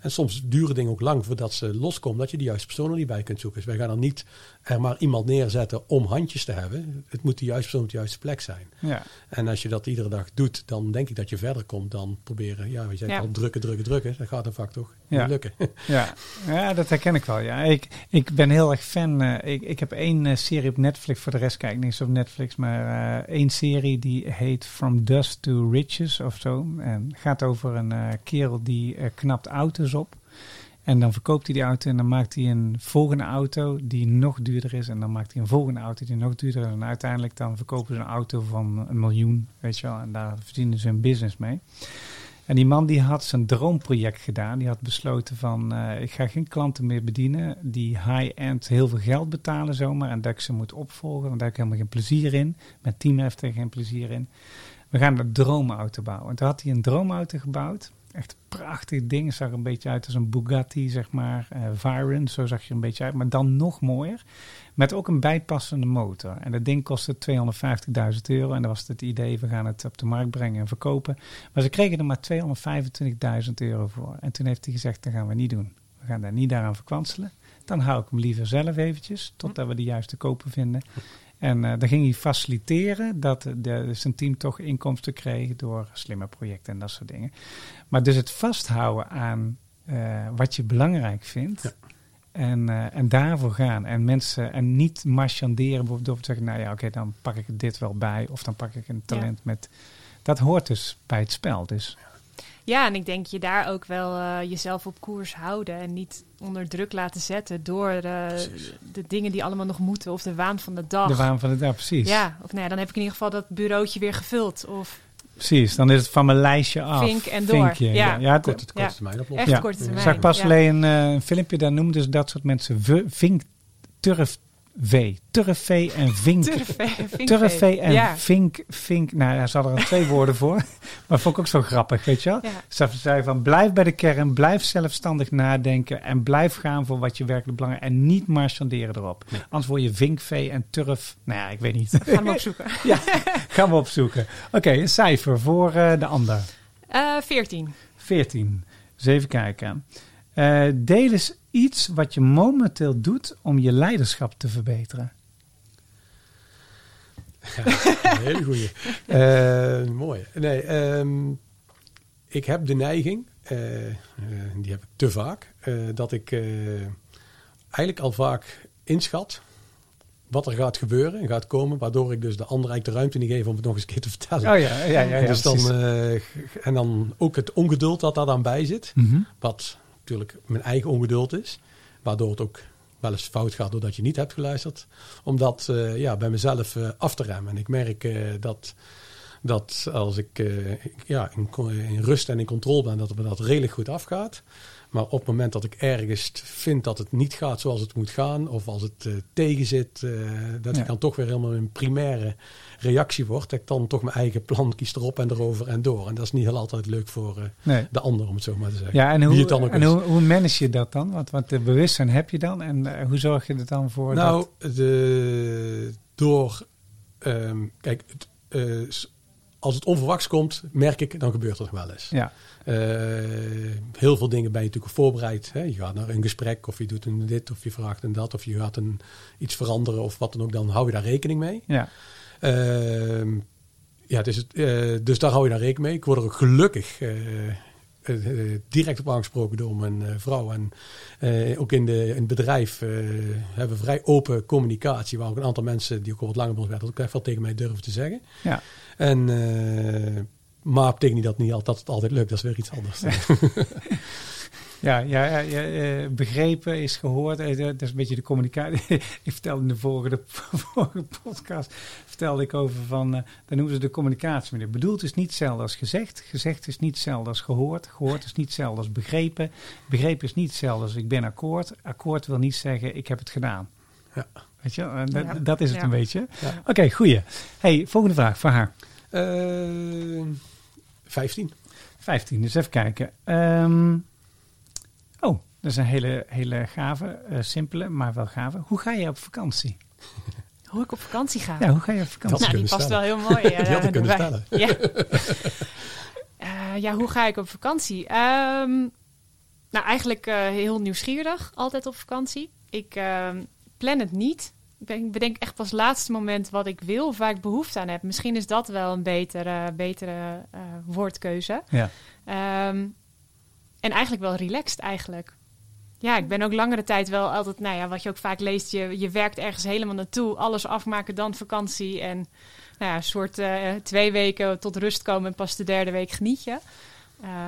Speaker 2: En soms duren dingen ook lang voordat ze loskomen, dat je de juiste persoon er niet bij kunt zoeken. Dus wij gaan dan niet er maar iemand neerzetten om handjes te hebben. Het moet de juiste persoon op de juiste plek zijn.
Speaker 1: Ja.
Speaker 2: En als je dat iedere dag doet, dan denk ik dat je verder komt dan proberen, ja, we zijn
Speaker 3: Ja.
Speaker 2: al drukken, drukken, drukken. Dat gaat een vaak toch
Speaker 1: Ja.
Speaker 2: Lukken.
Speaker 1: Ja. ja, dat herken ik wel. Ja. Ik, ik ben heel erg fan. eh, ik, ik heb één eh, serie op Netflix. Voor de rest kijk ik niks op Netflix. Maar eh, één serie die heet From Dust to Riches of zo. En gaat over een kerel die knapt auto's op. En dan verkoopt hij die auto en dan maakt hij een volgende auto die nog duurder is. En dan maakt hij een volgende auto die nog duurder is. En uiteindelijk dan verkopen ze een auto van een miljoen, weet je wel. En daar verdienen ze een business mee. En die man die had zijn droomproject gedaan. Die had besloten van, eh, ik ga geen klanten meer bedienen die high-end heel veel geld betalen zomaar. En dat ik ze moet opvolgen, want daar heb ik helemaal geen plezier in. Mijn team heeft er geen plezier in. We gaan een droomauto bouwen. En toen had hij een droomauto gebouwd. Echt prachtig ding. Zag er een beetje uit als een Bugatti, zeg maar. eh Veyron, zo zag je een beetje uit. Maar dan nog mooier. Met ook een bijpassende motor. En dat ding kostte 250.000 euro. En dat was het idee, we gaan het op de markt brengen en verkopen. Maar ze kregen er maar 225.000 euro voor. En toen heeft hij gezegd, dat gaan we niet doen. We gaan daar niet daaraan verkwanselen. Dan hou ik hem liever zelf eventjes, totdat we de juiste koper vinden. En eh dan ging hij faciliteren dat de, zijn team toch inkomsten kreeg door slimme projecten en dat soort dingen. Maar dus het vasthouden aan eh, wat je belangrijk vindt.
Speaker 2: Ja.
Speaker 1: En, eh, en daarvoor gaan. En mensen en niet marchanderen bijvoorbeeld door te zeggen, nou ja, oké, dan pak ik dit wel bij. Of dan pak ik een talent met. Dat hoort dus bij het spel. Dus
Speaker 3: Ja, en ik denk je daar ook wel eh, jezelf op koers houden en niet onder druk laten zetten door eh, de dingen die allemaal nog moeten of de waan van de dag.
Speaker 1: de waan van het ja, precies.
Speaker 3: Ja, of nou ja, dan heb ik in ieder geval dat bureautje weer gevuld. Of
Speaker 1: Precies. Dan is het van mijn lijstje af.
Speaker 3: Vink en door.
Speaker 1: Vinkje,
Speaker 3: Ja.
Speaker 1: ja, ja, het-
Speaker 2: Korte, korte
Speaker 3: Ja.
Speaker 2: termijn oplossing.
Speaker 3: echt
Speaker 1: Ja.
Speaker 3: korte termijn.
Speaker 1: Ik zag pas
Speaker 3: ja.
Speaker 1: alleen een, eh, een filmpje, daar noemden ze dat soort mensen v- vink, turf, V. Turfvee en vink.
Speaker 3: Turfvee,
Speaker 1: en
Speaker 3: ja.
Speaker 1: vink, vink. Nou, daar zat er een twee woorden voor. Maar vond ik ook zo grappig, weet je wel.
Speaker 3: Ja.
Speaker 1: Ze zei van, blijf bij de kern, blijf zelfstandig nadenken... en blijf gaan voor wat je werkelijk belangrijk en niet marchanderen erop. Anders word je vinkvee en turf... Nou ja, ik weet niet.
Speaker 3: Gaan we opzoeken.
Speaker 1: Gaan we opzoeken. Oké, een cijfer voor eh, de ander.
Speaker 3: Eh 14.
Speaker 1: 14. Dus even kijken. Eh, deel eens iets wat je momenteel doet om je leiderschap te verbeteren.
Speaker 2: Een hele goeie. Eh, mooi. Nee, ehm, ik heb de neiging, eh, eh, die heb ik te vaak, dat ik eigenlijk al vaak inschat wat er gaat gebeuren en gaat komen, waardoor ik dus de ander eigenlijk de ruimte niet geef om het nog eens een keer te vertellen.
Speaker 1: Oh ja, ja, ja. ja,
Speaker 2: dus dan, en dan ook het ongeduld dat daar dan bij zit.
Speaker 1: Mhm.
Speaker 2: Wat natuurlijk mijn eigen ongeduld is. Waardoor het ook wel eens fout gaat doordat je niet hebt geluisterd. Om dat eh, ja, bij mezelf eh, af te remmen. En ik merk eh, dat, dat als ik eh, ja, in, rust en in controle ben, dat me dat redelijk goed afgaat. Maar op het moment dat ik ergens vind dat het niet gaat zoals het moet gaan, of als het eh, tegen zit, eh, dat
Speaker 1: Ja.
Speaker 2: ik dan toch weer helemaal een primaire reactie word, dat ik dan toch mijn eigen plan kies erop en erover en door. En dat is niet heel altijd leuk voor
Speaker 1: Nee.
Speaker 2: de ander, om het zo maar te zeggen.
Speaker 1: Ja, en, hoe,
Speaker 2: het
Speaker 1: en hoe, hoe manage je dat dan? Want de bewustzijn heb je dan. En hoe zorg je er dan voor?
Speaker 2: Nou,
Speaker 1: dat,
Speaker 2: de, door. ehm, kijk, het, als het onverwachts komt, merk ik, dan gebeurt er nog wel eens.
Speaker 1: ja,
Speaker 2: Eh, heel veel dingen ben je natuurlijk voorbereid. Hè? Je gaat naar een gesprek, of je doet een dit, of je vraagt een dat, of je gaat een, iets veranderen, of wat dan ook. Dan hou je daar rekening mee.
Speaker 1: ja,
Speaker 2: Ehm, ja, het, eh, dus daar hou je dan rekening mee. Ik word er ook gelukkig eh, direct op aangesproken door mijn vrouw. En ook in, de, in het bedrijf hebben we vrij open communicatie. Waar ook een aantal mensen die ook al wat langer bij ons werken, dat ook echt wel tegen mij durven te zeggen.
Speaker 1: ja.
Speaker 2: En, eh, maar betekent niet dat, niet altijd, dat het altijd lukt. Dat is weer iets anders.
Speaker 1: Ja, ja, ja, ja, eh, begrepen is gehoord. Eh, Dat is een beetje de communicatie. ik vertelde in de vorige, vorige podcast vertelde ik over van, eh dan noemen ze de communicatie. Bedoeld is niet hetzelfde als gezegd. Gezegd is niet hetzelfde als gehoord. Gehoord is niet hetzelfde als begrepen. Begrepen is niet hetzelfde als ik ben akkoord. Akkoord wil niet zeggen ik heb het gedaan.
Speaker 2: Ja.
Speaker 1: Weet je, dat,
Speaker 3: Ja.
Speaker 1: dat is het
Speaker 3: Ja.
Speaker 1: een beetje.
Speaker 2: Ja.
Speaker 1: Oké, goeie. Hey, volgende vraag voor haar.
Speaker 2: Eh, 15.
Speaker 1: 15, dus even kijken. Ehm, oh, dat is een hele, hele gave, eh, simpele, maar wel gave. Hoe ga je op vakantie?
Speaker 3: Hoe ik op vakantie ga.
Speaker 1: Ja, hoe ga je op vakantie?
Speaker 2: Dat
Speaker 3: nou, die past
Speaker 2: stellen.
Speaker 3: wel heel mooi.
Speaker 2: Die had ik kunnen
Speaker 3: erbij. Ja. Eh, ja, hoe ga ik op vakantie? Ehm, nou, eigenlijk eh, heel nieuwsgierig, altijd op vakantie. Ik ehm, plan het niet. Ik bedenk echt pas laatste moment wat ik wil of waar ik behoefte aan heb. Misschien is dat wel een betere, betere eh, woordkeuze.
Speaker 1: Ja.
Speaker 3: Ehm, en eigenlijk wel relaxed eigenlijk. Ja, ik ben ook langere tijd wel altijd, nou ja, wat je ook vaak leest, je, je werkt ergens helemaal naartoe, alles afmaken, dan vakantie en nou ja, een soort uh, twee weken tot rust komen en pas de derde week geniet je.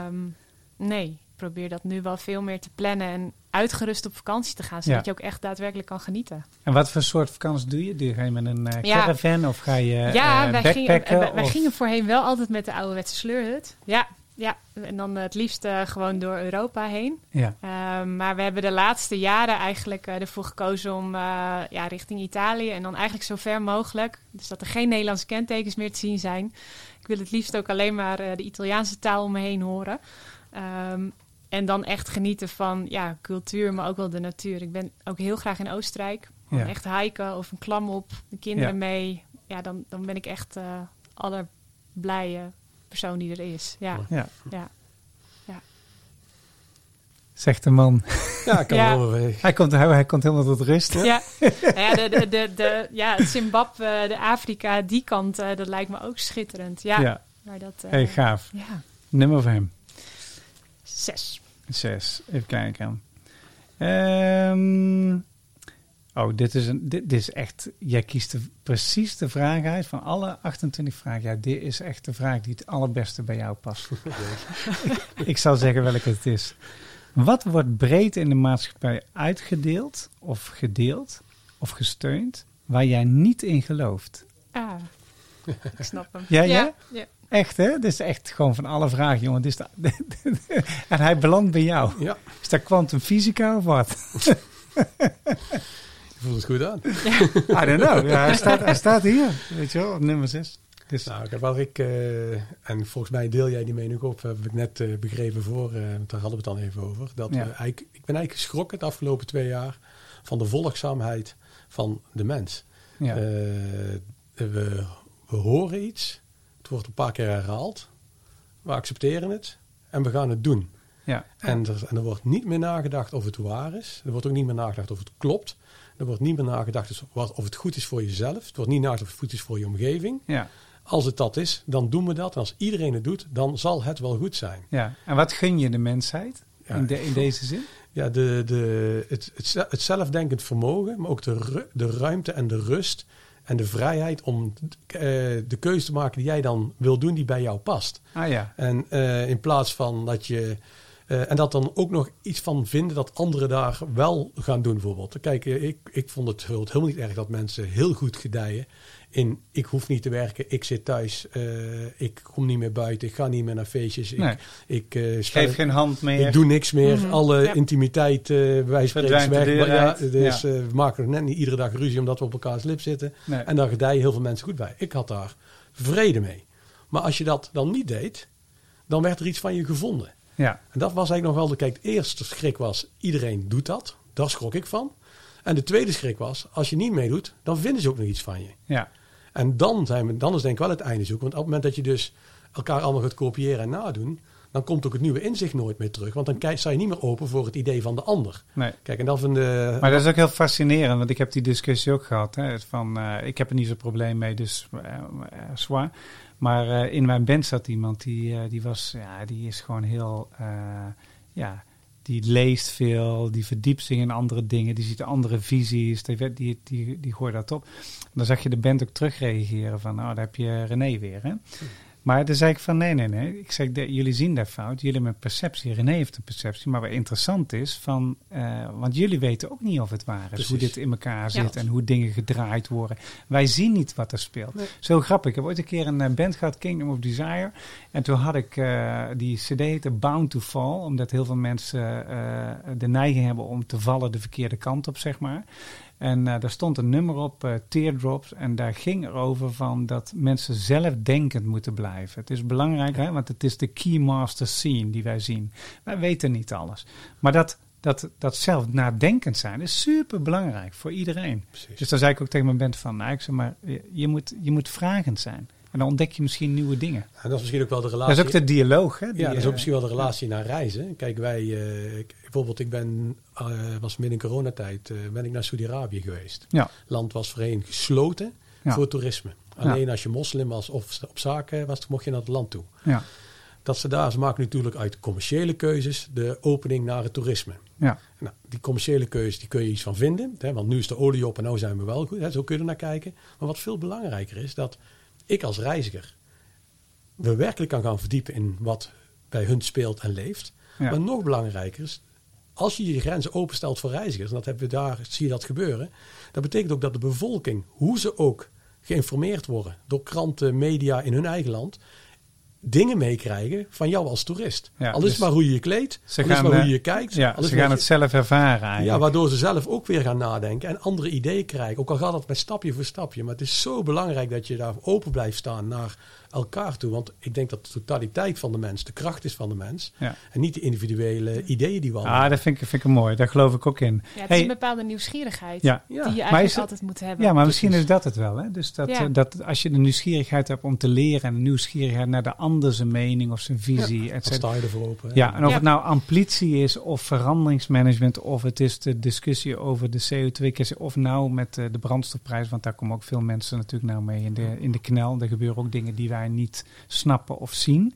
Speaker 3: Um, nee, probeer dat nu wel veel meer te plannen en uitgerust op vakantie te gaan, zodat ja. je ook echt daadwerkelijk kan genieten.
Speaker 1: En wat voor soort vakantie doe je? Doe je, ga je met een uh, caravan ja. of ga je
Speaker 3: ja,
Speaker 1: uh,
Speaker 3: wij
Speaker 1: backpacken?
Speaker 3: Gingen, wij, gingen voorheen wel altijd met de ouderwetse sleurhut. Ja, ja, en dan het liefst uh, gewoon door Europa heen.
Speaker 1: Ja.
Speaker 3: Uh, maar we hebben de laatste jaren eigenlijk uh, ervoor gekozen om ja, richting Italië en dan eigenlijk zo ver mogelijk. Dus dat er geen Nederlandse kentekens meer te zien zijn. Ik wil het liefst ook alleen maar de Italiaanse taal om me heen horen. Um, en dan echt genieten van ja, cultuur, maar ook wel de natuur. Ik ben ook heel graag in Oostenrijk. Ja. Echt hiken of een klam op, de kinderen ja. mee. Ja, dan, dan ben ik echt allerblije persoon die er is. Ja.
Speaker 1: Ja.
Speaker 3: ja. ja.
Speaker 1: Zegt de man.
Speaker 2: Ja, ik kan
Speaker 3: Ja.
Speaker 2: wel weer.
Speaker 1: Hij komt, hij, hij komt helemaal tot rust. hè?
Speaker 3: Ja, Nou ja, de, de, de, de, ja, Zimbabwe, de Afrika, die kant, eh, dat lijkt me ook schitterend. Ja,
Speaker 1: Ja.
Speaker 3: maar dat... eh,
Speaker 1: Hey, gaaf.
Speaker 3: Ja,
Speaker 1: Nummer van hem.
Speaker 3: zes.
Speaker 1: Zes. Even kijken. Ehm, oh, dit is, een, dit, dit is echt... Jij kiest de, precies de vraag uit van alle 28 vragen. Ja, dit is echt de vraag die het allerbeste bij jou past. Ik zal zeggen welke het is. Wat wordt breed in de maatschappij uitgedeeld of gedeeld of gesteund waar jij niet in gelooft?
Speaker 3: Ah, ik snap hem.
Speaker 1: Ja,
Speaker 3: ja.
Speaker 1: ja? Echt, hè? Dit is echt gewoon van alle vragen, jongen. Dit is en hij belandt bij jou.
Speaker 2: Ja,
Speaker 1: Is dat kwantumfysica of wat?
Speaker 2: je voelt het goed aan.
Speaker 1: I don't know. Ja, hij, staat, hij staat hier, weet je wel, op nummer 6. Dus,
Speaker 2: Nou, waar ik, eh, en volgens mij deel jij die mening op, heb ik net eh, begrepen voor, eh, daar hadden we het dan even over. Dat
Speaker 1: Ja.
Speaker 2: we eigenlijk, ik ben eigenlijk geschrokken de afgelopen twee jaar van de volgzaamheid van de mens.
Speaker 1: ja.
Speaker 2: Eh, we, we horen iets, wordt een paar keer herhaald, we accepteren het en we gaan het doen.
Speaker 1: ja.
Speaker 2: En er, en er wordt niet meer nagedacht of het waar is. Er wordt ook niet meer nagedacht of het klopt. Er wordt niet meer nagedacht dus of het goed is voor jezelf. Het wordt niet nagedacht of het goed is voor je omgeving.
Speaker 1: ja,
Speaker 2: Als het dat is, dan doen we dat. En als iedereen het doet, dan zal het wel goed zijn.
Speaker 1: ja. En wat gun je de mensheid
Speaker 2: Ja.
Speaker 1: in, de, in deze zin?
Speaker 2: Ja, de, de, het, het, het zelfdenkend vermogen, maar ook de, de ruimte en de rust en de vrijheid om eh, de keuze te maken die jij dan wil doen, die bij jou past.
Speaker 1: Ah ja,
Speaker 2: En eh, in plaats van dat je. Eh, en dat dan ook nog iets van vinden dat anderen daar wel gaan doen, bijvoorbeeld. Kijk, eh, ik, ik vond het heel- helemaal niet erg dat mensen heel goed gedijen. In ik hoef niet te werken, ik zit thuis, eh, ik kom niet meer buiten, ik ga niet meer naar feestjes.
Speaker 1: Nee.
Speaker 2: Ik, ik, eh, spel-
Speaker 1: geef geen hand meer.
Speaker 2: ik doe niks meer.
Speaker 3: Mhm,
Speaker 2: Alle
Speaker 3: ja.
Speaker 2: intimiteit, eh wij spreken
Speaker 1: de
Speaker 2: weg. Maar ja, dus
Speaker 1: Ja.
Speaker 2: we maken er net niet iedere dag ruzie omdat we op elkaars lip zitten.
Speaker 1: Nee.
Speaker 2: En daar gedijen heel veel mensen goed bij. Ik had daar vrede mee. Maar als je dat dan niet deed, dan werd er iets van je gevonden.
Speaker 1: Ja,
Speaker 2: En dat was eigenlijk nog wel de, kijk, de eerste schrik was, iedereen doet dat. Daar schrok ik van. En de tweede schrik was, als je niet meedoet, dan vinden ze ook nog iets van je.
Speaker 1: ja,
Speaker 2: En dan, zijn we, dan is denk ik wel het einde zoeken. Want op het moment dat je dus elkaar allemaal gaat kopiëren en nadoen, dan komt ook het nieuwe inzicht nooit meer terug. Want dan sta je niet meer open voor het idee van de ander.
Speaker 1: nee.
Speaker 2: Kijk, en dat van de...
Speaker 1: Maar dat is ook heel fascinerend, want ik heb die discussie ook gehad. Hè, van, eh, ik heb er niet zo'n probleem mee, dus eh, eh, zwaar. Maar eh, in mijn band zat iemand die, eh, die was, ja, die is gewoon heel, eh, ja, die leest veel, die verdiept zich in andere dingen, die ziet andere visies, die, die, die, die, gooit dat op. Dan zag je de band ook terugreageren van, nou, daar heb je René weer, hè. Maar dan zei ik van nee, nee, nee. Ik zeg, de- jullie zien dat fout. Jullie hebben een perceptie. René heeft een perceptie. Maar wat interessant is, van, eh, want jullie weten ook niet of het waar is.
Speaker 2: Precies.
Speaker 1: Hoe dit in elkaar
Speaker 3: Ja.
Speaker 1: zit en hoe dingen gedraaid worden. Wij zien niet wat er speelt.
Speaker 2: Nee.
Speaker 1: Zo grappig. Ik heb ooit een keer een eh, band gehad, Kingdom of Desire. En toen had ik eh, die cd heette Bound to Fall. Omdat heel veel mensen de neiging hebben om te vallen de verkeerde kant op, zeg maar. En eh, daar stond een nummer op, eh, Teardrops. En daar ging erover van dat mensen zelfdenkend moeten blijven. Het is belangrijk, hè, want het is de key master scene die wij zien. Wij weten niet alles. Maar dat, dat, dat zelf nadenkend zijn is super belangrijk voor iedereen.
Speaker 2: Precies.
Speaker 1: Dus dan zei ik ook tegen mijn band van, nou, ik zeg maar, je, je moet, je moet vragend zijn. En dan ontdek je misschien nieuwe dingen.
Speaker 2: En dat is misschien ook wel de
Speaker 1: Dat
Speaker 2: relatie...
Speaker 1: is ook de dialoog, hè? die,
Speaker 2: ja, dat is ook
Speaker 1: eh,
Speaker 2: misschien wel de relatie naar reizen. Kijk, wij... eh, bijvoorbeeld, ik ben... eh, was midden in coronatijd... eh, ben ik naar Saudi-Arabië geweest.
Speaker 1: Ja.
Speaker 2: land was voorheen gesloten
Speaker 1: Ja.
Speaker 2: voor toerisme. Alleen als je moslim was of op zaken was, mocht je naar het land toe.
Speaker 1: Ja,
Speaker 2: dat ze daar, ze maken natuurlijk uit commerciële keuzes de opening naar het toerisme.
Speaker 1: Ja.
Speaker 2: Nou, die commerciële keuze, die kun je iets van vinden. Hè, want nu is de olie op en nu zijn we wel goed. Hè, zo kun je er naar kijken. Maar wat veel belangrijker is, dat ik als reiziger we werkelijk kan gaan verdiepen in wat bij hun speelt en leeft.
Speaker 1: Ja.
Speaker 2: Maar nog belangrijker is, als je je grenzen openstelt voor reizigers, en dat hebben we daar, zie je dat gebeuren, dat betekent ook dat de bevolking, hoe ze ook geïnformeerd worden door kranten, media in hun eigen land, dingen meekrijgen van jou als toerist.
Speaker 1: Ja,
Speaker 2: al is
Speaker 1: dus
Speaker 2: maar hoe je je kleedt,
Speaker 1: ze
Speaker 2: al is maar hoe
Speaker 1: eh,
Speaker 2: je je kijkt.
Speaker 1: Ja, ze gaan het zelf ervaren
Speaker 2: ja, waardoor ze zelf ook weer gaan nadenken en andere ideeën krijgen. Ook al gaat dat met stapje voor stapje. Maar het is zo belangrijk dat je daar open blijft staan naar elkaar toe. Want ik denk dat de totaliteit van de mens de kracht is van de mens.
Speaker 1: Ja.
Speaker 2: En niet de individuele ideeën die we
Speaker 1: Ah, dat vind ik, vind ik mooi. Daar geloof ik ook in.
Speaker 3: Ja, het
Speaker 1: Hey,
Speaker 3: is een bepaalde nieuwsgierigheid
Speaker 1: Ja.
Speaker 3: die je eigenlijk
Speaker 1: het-
Speaker 3: altijd moet hebben.
Speaker 1: Ja, maar misschien is dat het wel. Hè? Dus dat,
Speaker 3: Ja.
Speaker 1: eh, dat als je de nieuwsgierigheid hebt om te leren en de nieuwsgierigheid naar de ander zijn mening of zijn visie, cetera.
Speaker 2: sta je ervoor open. hè.
Speaker 1: Ja, en of
Speaker 3: Ja.
Speaker 1: het nou amplitie is of veranderingsmanagement of het is de discussie over de CO2-kwestie of nou met eh, de brandstofprijs, want daar komen ook veel mensen natuurlijk nou mee in de, in de knel. Er gebeuren ook dingen die wij niet snappen of zien.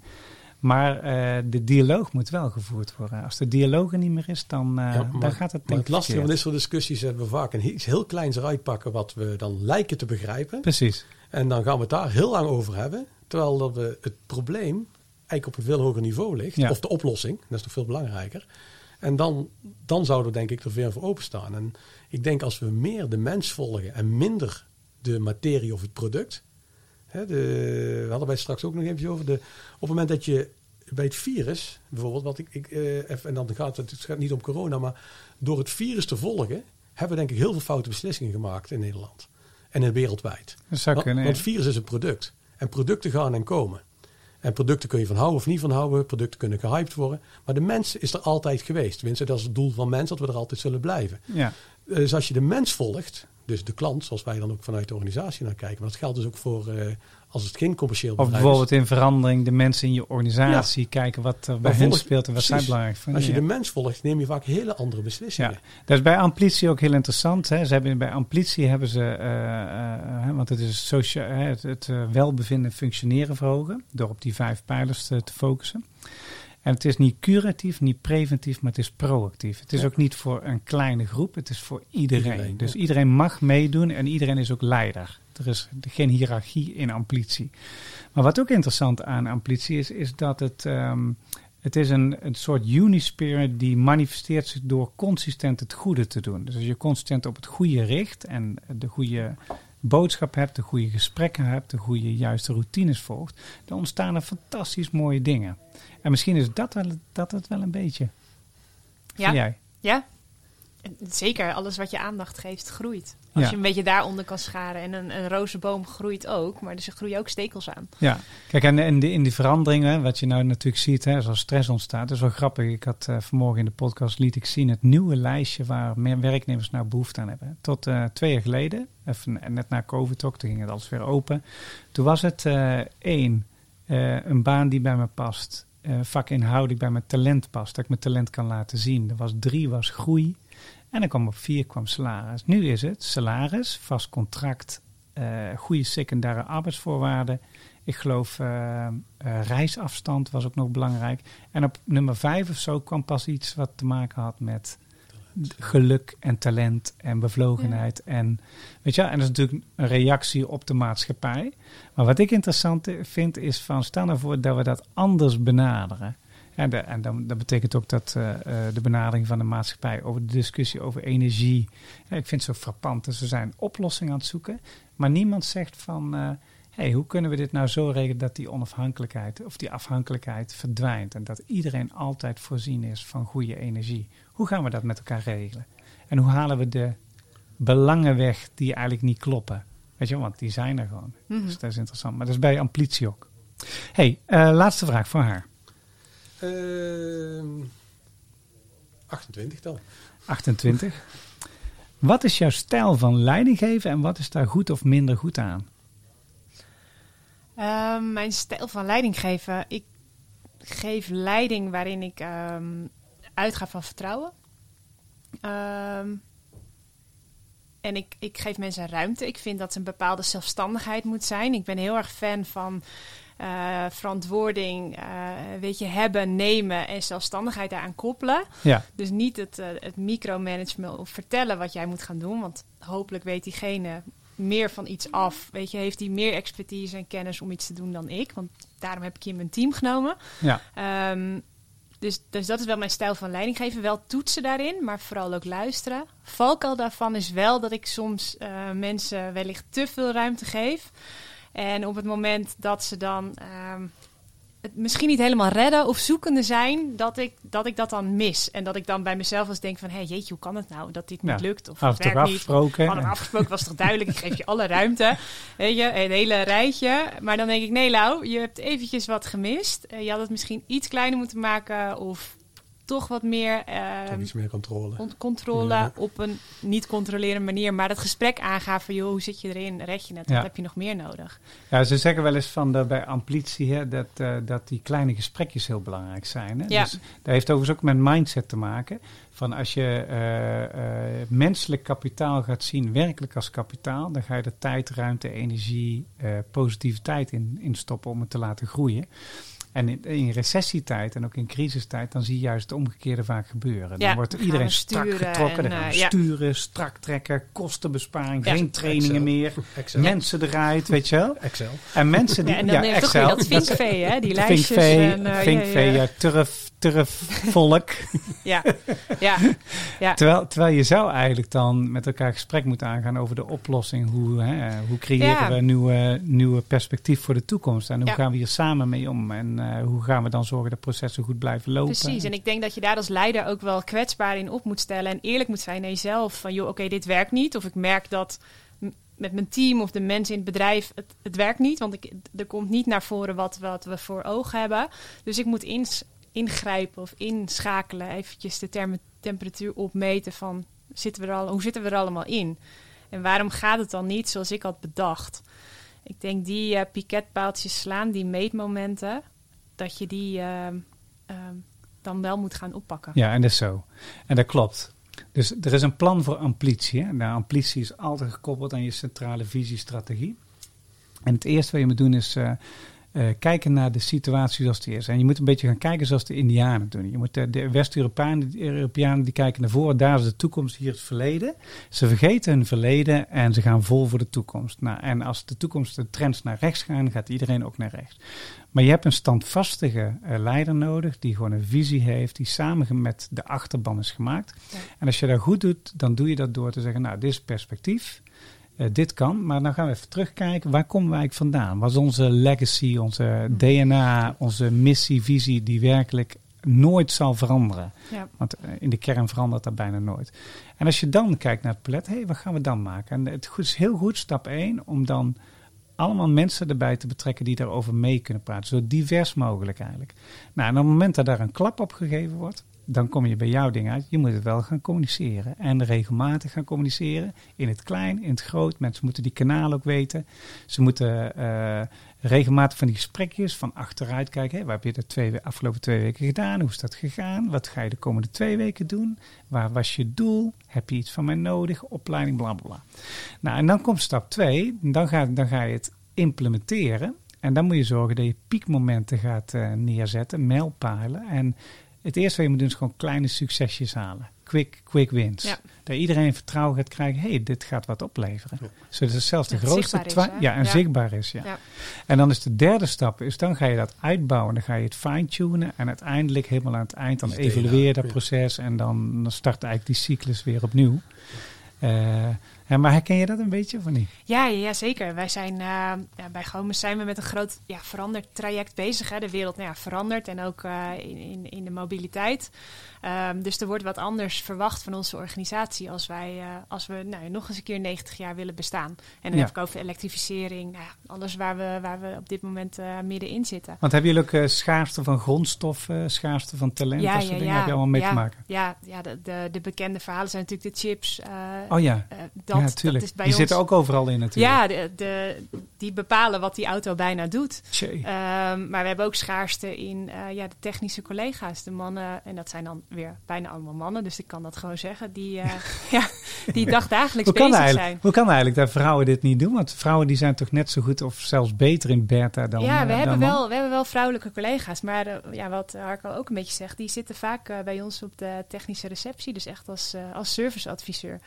Speaker 1: Maar eh, de dialoog moet wel gevoerd worden. Als de dialoog er niet meer is, dan, eh,
Speaker 2: Ja, maar-
Speaker 1: dan gaat het
Speaker 2: Maar
Speaker 1: denk
Speaker 2: het
Speaker 1: ik
Speaker 2: lastige van dit soort discussies is dat we vaak een, iets heel kleins eruit pakken wat we dan lijken te begrijpen.
Speaker 1: Precies.
Speaker 2: En dan gaan we het daar heel lang over hebben. Terwijl dat we het probleem eigenlijk op een veel hoger niveau ligt.
Speaker 1: Ja.
Speaker 2: Of de oplossing, dat is nog veel belangrijker. En dan, dan zouden we denk ik er veel voor openstaan. En ik denk als we meer de mens volgen en minder de materie of het product. Hè, de, we hadden wij het straks ook nog even over. De, op het moment dat je bij het virus, bijvoorbeeld, wat ik, ik eh, even, en dan gaat het, het gaat niet om corona, maar door het virus te volgen, hebben we denk ik heel veel foute beslissingen gemaakt in Nederland. En in wereldwijd.
Speaker 1: Dat zou
Speaker 2: Want, want virus is een product. En producten gaan en komen. En producten kun je van houden of niet van houden. Producten kunnen gehyped worden. Maar de mens is er altijd geweest. Tenminste, dat is het doel van mens, dat we er altijd zullen blijven.
Speaker 1: ja.
Speaker 2: Dus als je de mens volgt, dus de klant, zoals wij dan ook vanuit de organisatie naar kijken. Maar dat geldt dus ook voor eh, als het geen commercieel
Speaker 1: Of
Speaker 2: bedrijf
Speaker 1: bijvoorbeeld
Speaker 2: is.
Speaker 1: in verandering de mensen in je organisatie kijken wat er bij hen speelt en wat zij belangrijk vinden.
Speaker 2: Als je
Speaker 1: Ja.
Speaker 2: de mens volgt, neem je vaak hele andere beslissingen.
Speaker 1: Ja, dat is bij Amplitie ook heel interessant. Hè. Ze hebben, bij Amplitie hebben ze, eh, eh, want het is het, het welbevinden en functioneren verhogen, door op die vijf pijlers te, te focussen. En het is niet curatief, niet preventief, maar het is proactief. Het is
Speaker 2: Ja.
Speaker 1: ook niet voor een kleine groep, het is voor iedereen.
Speaker 2: Iedereen,
Speaker 1: dus
Speaker 2: ja.
Speaker 1: iedereen mag meedoen en iedereen is ook leider. Er is geen hiërarchie in Amplitie. Maar wat ook interessant aan Amplitie is, is dat het, ehm, het is een, een soort unispirit die manifesteert zich door consistent het goede te doen. Dus als je consistent op het goede richt en de goede boodschap hebt, de goede gesprekken hebt, de goede juiste routines volgt, dan ontstaan er fantastisch mooie dingen. En misschien is dat, wel, dat het wel een beetje.
Speaker 3: Ja.
Speaker 1: Jij?
Speaker 3: Ja, zeker. Alles wat je aandacht geeft, groeit.
Speaker 1: Ja.
Speaker 3: Als je een beetje daaronder kan scharen. En een, een rozenboom groeit ook, maar dus er groeien ook stekels aan.
Speaker 1: Ja, kijk, en in die, in die veranderingen, wat je nou natuurlijk ziet, hè, als er stress ontstaat, dat is wel grappig. Ik had eh, vanmorgen in de podcast liet ik zien het nieuwe lijstje waar meer werknemers nou behoefte aan hebben. Tot eh, twee jaar geleden, even net na COVID ook, toen ging het alles weer open. Toen was het eh, één, een baan die bij me past, vakinhoudelijk bij mijn talent past, dat ik mijn talent kan laten zien. Er was drie, was groei. En dan kwam op vier kwam salaris. Nu is het salaris, vast contract, eh, goede secundaire arbeidsvoorwaarden. Ik geloof eh, eh, reisafstand was ook nog belangrijk. En op nummer vijf of zo kwam pas iets wat te maken had met geluk en talent en bevlogenheid. En, weet je, en dat is natuurlijk een reactie op de maatschappij. Maar wat ik interessant vind is van stel nou voor dat we dat anders benaderen. En, de, en dan, dat betekent ook dat eh, eh, de benadering van de maatschappij over de discussie over energie. Ja, ik vind het zo frappant. Dus we zijn oplossingen aan het zoeken. Maar niemand zegt van. eh, hey, hoe kunnen we dit nou zo regelen dat die onafhankelijkheid of die afhankelijkheid verdwijnt. En dat iedereen altijd voorzien is van goede energie. Hoe gaan we dat met elkaar regelen? En hoe halen we de belangen weg die eigenlijk niet kloppen? Weet je, want die zijn er gewoon.
Speaker 3: Mhm.
Speaker 1: Dus dat is interessant. Maar dat is bij Amplitie ook. hey, laatste vraag voor haar.
Speaker 2: Ehm, 28 dan.
Speaker 1: 28. Wat is jouw stijl van leidinggeven en wat is daar goed of minder goed aan?
Speaker 3: Ehm, mijn stijl van leiding geven. Ik geef leiding waarin ik ehm, uitga van vertrouwen. Ehm, en ik, ik geef mensen ruimte. Ik vind dat een bepaalde zelfstandigheid moet zijn. Ik ben heel erg fan van eh, verantwoording, eh, weet je, hebben, nemen en zelfstandigheid daaraan koppelen.
Speaker 1: Ja,
Speaker 3: Dus niet het, eh, het micromanagement of vertellen wat jij moet gaan doen. Want hopelijk weet diegene meer van iets af. Weet je, heeft hij meer expertise en kennis om iets te doen dan ik. Want daarom heb ik je in mijn team genomen.
Speaker 1: ja.
Speaker 3: Ehm, dus, dus dat is wel mijn stijl van leiding geven. Wel toetsen daarin, maar vooral ook luisteren. Valkuil daarvan is wel dat ik soms mensen wellicht te veel ruimte geef. En op het moment dat ze dan ehm, het misschien niet helemaal redden of zoekende zijn, dat ik, dat ik dat dan mis. En dat ik dan bij mezelf eens denk van, hé jeetje, hoe kan het nou dat dit niet
Speaker 1: Ja.
Speaker 3: lukt? Of het werkt niet.
Speaker 1: afgesproken?
Speaker 3: Hadden afgesproken, was toch duidelijk. Ik geef je alle ruimte. Weet je, een hele rijtje. Maar dan denk ik, nee Lau, je hebt eventjes wat gemist. Eh, je had het misschien iets kleiner moeten maken. Of toch wat meer
Speaker 2: Toch
Speaker 3: ehm,
Speaker 2: iets meer controle.
Speaker 3: con- controle
Speaker 2: Ja.
Speaker 3: op een niet controlerende manier. Maar dat gesprek aangaan van, joh, hoe zit je erin? Red je het?
Speaker 1: Ja.
Speaker 3: Wat heb je nog meer nodig?
Speaker 1: Ja, ze zeggen wel eens van de, bij amplitie hè, dat, eh, dat die kleine gesprekjes heel belangrijk zijn. Hè?
Speaker 3: Ja.
Speaker 1: Dus dat heeft overigens ook met mindset te maken. Van als je eh, eh, menselijk kapitaal gaat zien, werkelijk als kapitaal, dan ga je er tijd, ruimte, energie, eh, positiviteit in, in stoppen om het te laten groeien. En in, in recessietijd en ook in crisistijd, dan zie je juist het omgekeerde vaak gebeuren. Dan
Speaker 3: Ja,
Speaker 1: wordt
Speaker 3: dan
Speaker 1: iedereen strak getrokken,
Speaker 3: en,
Speaker 1: dan gaan we
Speaker 3: eh, ja.
Speaker 1: sturen, strak trekken, kostenbesparing,
Speaker 3: Ja.
Speaker 1: geen trainingen
Speaker 2: Excel.
Speaker 1: meer,
Speaker 2: Excel.
Speaker 1: mensen eruit, weet je wel.
Speaker 2: Excel.
Speaker 1: En mensen die...
Speaker 3: Ja, en dan je toch weer
Speaker 1: Excel,
Speaker 3: dat vinkvee, hè? Die lijstjes.
Speaker 1: vinkvee,
Speaker 3: en, eh,
Speaker 1: vinkvee,
Speaker 3: ja, ja.
Speaker 1: ja.
Speaker 3: Ja, ja, ja.
Speaker 1: terwijl, terwijl je zou eigenlijk dan met elkaar gesprek moeten aangaan over de oplossing. Hoe, hè, hoe creëren
Speaker 3: Ja.
Speaker 1: we een nieuwe, nieuwe perspectief voor de toekomst? En hoe
Speaker 3: Ja.
Speaker 1: gaan we hier samen mee om? En eh, hoe gaan we dan zorgen dat processen goed blijven lopen?
Speaker 3: Precies, en ik denk dat je daar als leider ook wel kwetsbaar in op moet stellen en eerlijk moet zijn naar jezelf. Van joh, oké, dit werkt niet. Of ik merk dat met mijn team of de mensen in het bedrijf, het, het werkt niet. Want ik, er komt niet naar voren wat, wat we voor ogen hebben. Dus ik moet ins- ingrijpen of inschakelen, eventjes de temperatuur opmeten van zitten we er al, hoe zitten we er allemaal in? En waarom gaat het dan niet zoals ik had bedacht? Ik denk die eh, piketpaaltjes slaan, die meetmomenten, dat je die ehm, ehm, dan wel moet gaan oppakken.
Speaker 1: Ja, en dat is zo. En dat klopt. Dus er is een plan voor amplitie. Hè? Nou, amplitie is altijd gekoppeld aan je centrale visiestrategie. En het eerste wat je moet doen is eh, eh, kijken naar de situatie zoals die is. En je moet een beetje gaan kijken zoals de Indianen doen. Je moet, eh, de West-Europeanen de Europeanen, die kijken naar voren. Daar is de toekomst, hier is het verleden. Ze vergeten hun verleden en ze gaan vol voor de toekomst. Nou, en als de toekomst de trends naar rechts gaan, gaat iedereen ook naar rechts. Maar je hebt een standvastige eh, leider nodig die gewoon een visie heeft, die samen met de achterban is gemaakt.
Speaker 3: Ja.
Speaker 1: En als je dat goed doet, dan doe je dat door te zeggen, nou, dit is perspectief. Eh, dit kan, maar dan gaan we even terugkijken. Waar komen we eigenlijk vandaan? Wat is onze legacy, onze DNA, onze missie, visie die werkelijk nooit zal veranderen?
Speaker 3: Ja.
Speaker 1: Want eh, in de kern verandert dat bijna nooit. En als je dan kijkt naar het palet, hé, hey, wat gaan we dan maken? En het is heel goed, stap 1, om dan allemaal mensen erbij te betrekken die daarover mee kunnen praten. Zo divers mogelijk eigenlijk. Nou, en op het moment dat daar een klap op gegeven wordt, dan kom je bij jouw ding uit. Je moet het wel gaan communiceren. En regelmatig gaan communiceren. In het klein, in het groot. Mensen moeten die kanalen ook weten. Ze moeten eh, regelmatig van die gesprekjes van achteruit kijken. Wat heb je de twee, afgelopen twee weken gedaan? Hoe is dat gegaan? Wat ga je de komende twee weken doen? Waar was je doel? Heb je iets van mij nodig? Opleiding, bla bla bla. Nou, en dan komt stap twee. Dan ga, dan ga je het implementeren. En dan moet je zorgen dat je piekmomenten gaat eh, neerzetten, mijlpalen. En het eerste wat je moet doen is gewoon kleine succesjes halen. Quick, quick wins.
Speaker 3: Ja.
Speaker 1: Dat iedereen vertrouwen gaat krijgen. hey, dit gaat wat opleveren.
Speaker 2: Ja.
Speaker 1: Zodat het zelfs de grootste...
Speaker 3: is,
Speaker 1: ja, en
Speaker 3: Ja.
Speaker 1: zichtbaar is. Ja.
Speaker 3: Ja.
Speaker 1: En dan is de derde stap, is dan ga je dat uitbouwen. Dan ga je het fine-tunen. En uiteindelijk helemaal aan het eind, dan evalueer je dat proces. En dan, dan start eigenlijk die cyclus weer opnieuw. Eh, ja, maar herken je dat een beetje of niet?
Speaker 3: Ja, ja, ja, zeker. Wij zijn eh, ja, bij Gomes zijn we met een groot ja, veranderd traject bezig. Hè. De wereld nou ja, verandert en ook eh, in, in, in de mobiliteit. Ehm, dus er wordt wat anders verwacht van onze organisatie als wij eh, als we nou, ja, nog eens een keer 90 jaar willen bestaan. En dan
Speaker 1: Ja.
Speaker 3: heb ik over elektrificering, nou ja, alles waar we, waar we op dit moment middenin zitten.
Speaker 1: Want hebben jullie ook schaarste van grondstoffen, schaarste van talent? dat soort dingen heb je allemaal mee
Speaker 3: ja,
Speaker 1: te maken?
Speaker 3: Ja, ja de, de, de bekende verhalen zijn natuurlijk de chips.
Speaker 1: Oh ja, ja,
Speaker 3: dat,
Speaker 1: ja,
Speaker 3: dat
Speaker 1: tuurlijk.
Speaker 3: is bij
Speaker 1: die
Speaker 3: ons...
Speaker 1: zitten ook overal in natuurlijk.
Speaker 3: Ja, de, de, die bepalen wat die auto bijna doet. Ehm, maar we hebben ook schaarste in eh, ja, de technische collega's. De mannen, en dat zijn dan weer bijna allemaal mannen, dus ik kan dat gewoon zeggen. Die, eh, ja, die dagdagelijks
Speaker 1: Hoe kan,
Speaker 3: bezig
Speaker 1: eigenlijk,
Speaker 3: zijn.
Speaker 1: hoe kan eigenlijk dat vrouwen dit niet doen? Want vrouwen die zijn toch net zo goed of zelfs beter in beta dan
Speaker 3: ja,
Speaker 1: eh,
Speaker 3: we
Speaker 1: dan
Speaker 3: hebben, wel, we hebben wel vrouwelijke collega's. Maar eh, ja, wat Harco ook een beetje zegt, die zitten vaak eh, bij ons op de technische receptie. Dus echt als, eh, als serviceadviseur.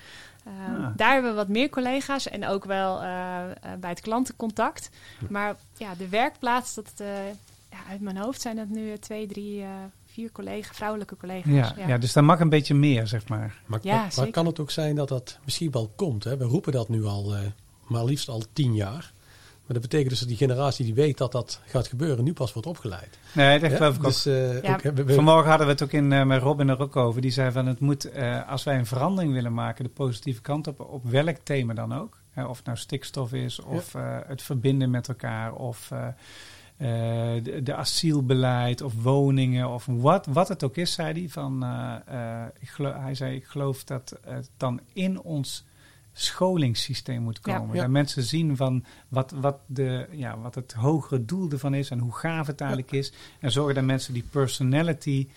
Speaker 3: Ehm,
Speaker 1: Ah.
Speaker 3: Daar hebben we wat meer collega's en ook wel eh, eh, bij het klantencontact. Maar ja, de werkplaats, dat, eh, ja, uit mijn hoofd zijn dat nu twee, drie, eh, vier collega's, vrouwelijke collega's.
Speaker 1: Ja, ja. dus dat mag een beetje meer, zeg maar.
Speaker 2: Maar,
Speaker 3: Ja,
Speaker 2: maar- kan het ook zijn dat dat misschien wel komt? Hè? We roepen dat nu al, eh, maar liefst al tien jaar. Maar dat betekent dus dat die generatie die weet dat dat gaat gebeuren, nu pas wordt opgeleid.
Speaker 1: Nee, dat
Speaker 2: Ja,
Speaker 1: geloof ik ook.
Speaker 2: dus, eh,
Speaker 3: Ja.
Speaker 2: ook, hè, we- we-
Speaker 1: Vanmorgen hadden we het ook in, eh, met Robin er ook over. Die zei van het moet, eh, als wij een verandering willen maken, de positieve kant op, op welk thema dan ook. Hè, of het nou stikstof is, of eh, het verbinden met elkaar, of eh, eh, de, de asielbeleid, of woningen, of wat, wat het ook is, zei hij. Van, eh, eh, ik geloof, hij zei, ik geloof dat het dan in ons scholingssysteem moet komen.
Speaker 2: Ja.
Speaker 1: Dat mensen zien van wat, wat, de, ja, wat het hogere doel ervan is en hoe gaaf het eigenlijk is. En zorgen dat mensen die personality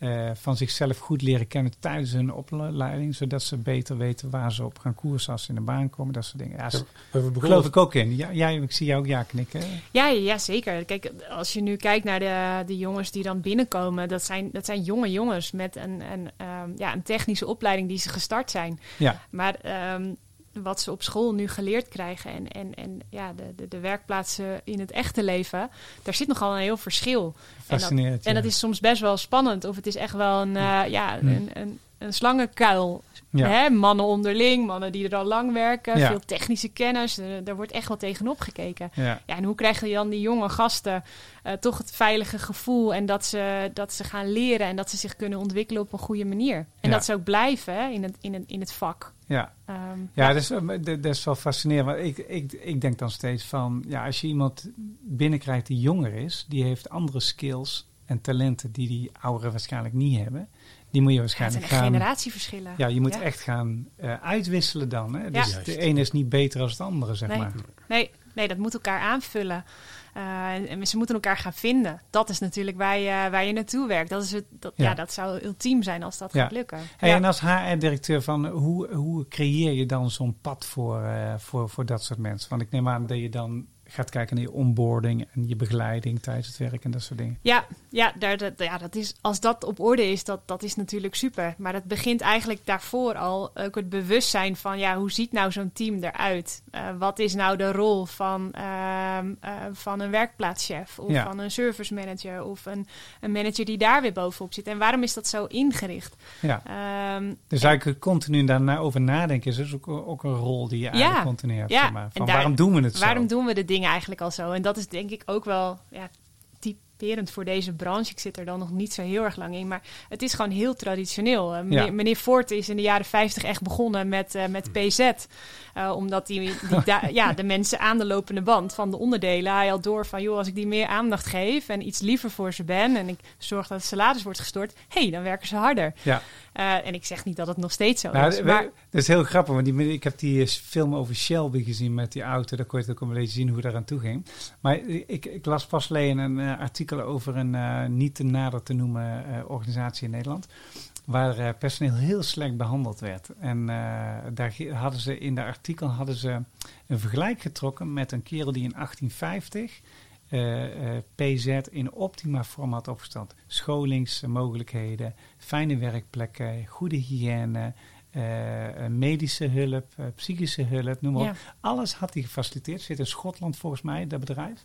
Speaker 1: eh, van zichzelf goed leren kennen tijdens hun opleiding. Zodat ze beter weten waar ze op gaan koersen als ze in de baan komen. Dat soort dingen. Ja,
Speaker 2: we
Speaker 1: geloof ik ook in. Ja, jij, ik zie jou ook ja knikken.
Speaker 3: Ja, ja, ja, zeker. Kijk, als je nu kijkt naar de, de jongens die dan binnenkomen, dat zijn, dat zijn jonge jongens met een, een, ehm, ja, een technische opleiding die ze gestart zijn.
Speaker 1: Ja,
Speaker 3: Maar ehm, wat ze op school nu geleerd krijgen en, en, en ja, de, de, de werkplaatsen in het echte leven, daar zit nogal een heel verschil. En dat, en dat is soms best wel spannend. Of het is echt wel een, eh, ja,
Speaker 1: Hm.
Speaker 3: een, een, een slangenkuil.
Speaker 1: Ja.
Speaker 3: Hè? Mannen onderling, mannen die er al lang werken,
Speaker 1: Ja.
Speaker 3: veel technische kennis. Er, daar wordt echt wel tegenop gekeken.
Speaker 1: Ja.
Speaker 3: En hoe krijg je dan die jonge gasten eh, toch het veilige gevoel en dat ze, dat ze gaan leren en dat ze zich kunnen ontwikkelen op een goede manier. En dat ze ook blijven hè, in, het, in, het, in het vak.
Speaker 1: Ja.
Speaker 3: Ehm,
Speaker 1: Ja, dat is, eh, dat is wel fascinerend. Want ik, ik, ik denk dan steeds van, ja, als je iemand binnenkrijgt die jonger is, die heeft andere skills en talenten die die ouderen waarschijnlijk niet hebben. Die moet je
Speaker 3: ja,
Speaker 1: waarschijnlijk gaan.
Speaker 3: generatieverschillen.
Speaker 1: Ja, je moet
Speaker 3: Ja.
Speaker 1: echt gaan eh, uitwisselen dan. Hè?
Speaker 3: Ja.
Speaker 1: Dus de ene is niet beter dan het andere, zeg
Speaker 3: Nee.
Speaker 1: maar.
Speaker 3: Nee, nee, dat moet elkaar aanvullen. Eh, en, ze moeten elkaar gaan vinden. Dat is natuurlijk waar je, waar je naartoe werkt. Dat, is het, dat, ja.
Speaker 1: Ja.
Speaker 3: dat zou ultiem zijn als dat
Speaker 1: Ja.
Speaker 3: gaat lukken.
Speaker 1: Hey,
Speaker 3: ja.
Speaker 1: En als HR-directeur, van hoe, hoe creëer je dan zo'n pad voor, eh, voor, voor dat soort mensen? Want ik neem aan dat je dan gaat kijken naar je onboarding en je begeleiding tijdens het werk en dat soort dingen.
Speaker 3: Ja, ja, daar, dat, ja dat is, als dat op orde is, dat, dat is natuurlijk super. Maar het begint eigenlijk daarvoor al ook het bewustzijn van... ja, hoe ziet nou zo'n team eruit? Eh, wat is nou de rol van, ehm, eh, van een werkplaatschef... of
Speaker 1: Ja.
Speaker 3: van een service manager of een, een manager die daar weer bovenop zit? En waarom is dat zo ingericht?
Speaker 1: Ja.
Speaker 3: Ehm,
Speaker 1: Dus eigenlijk continu daarna over nadenken is dus ook, ook een rol die je eigenlijk
Speaker 3: Ja.
Speaker 1: continu hebt.
Speaker 3: Ja.
Speaker 1: zeg maar.
Speaker 3: En
Speaker 1: Van
Speaker 3: daar-
Speaker 1: waarom doen we het zo?
Speaker 3: Waarom doen we de dingen eigenlijk al zo? En dat is denk ik ook wel ja, typerend voor deze branche. Ik zit er dan nog niet zo heel erg lang in, maar het is gewoon heel traditioneel. Eh, meneer,
Speaker 1: Ja.
Speaker 3: meneer Ford is in de jaren 50 echt begonnen met, eh, met PZ. Eh, omdat die, die ja, de mensen aan de lopende band van de onderdelen, hij had door van, joh, als ik die meer aandacht geef en iets liever voor ze ben en ik zorg dat het salaris wordt gestort, hé, hey, dan werken ze harder.
Speaker 1: Ja.
Speaker 3: En ik zeg niet dat het nog steeds zo
Speaker 1: Nou,
Speaker 3: is,
Speaker 1: we-
Speaker 3: maar
Speaker 1: dat is heel grappig, want die, ik heb die film over Shelby gezien met die auto. Daar kon je ook een beetje zien hoe daar aan toe ging. Maar ik, ik las pas alleen een eh, artikel over een eh, niet te nader te noemen eh, organisatie in Nederland. Waar eh, personeel heel slecht behandeld werd. En daar hadden ze in de artikel hadden ze een vergelijk getrokken met een kerel die in 1850 eh, eh, PZ in optima vorm had opgesteld. Scholingsmogelijkheden, fijne werkplekken, goede hygiëne, medische hulp, psychische hulp, noem maar op. Alles had hij gefaciliteerd. Zit in Schotland volgens mij, dat bedrijf.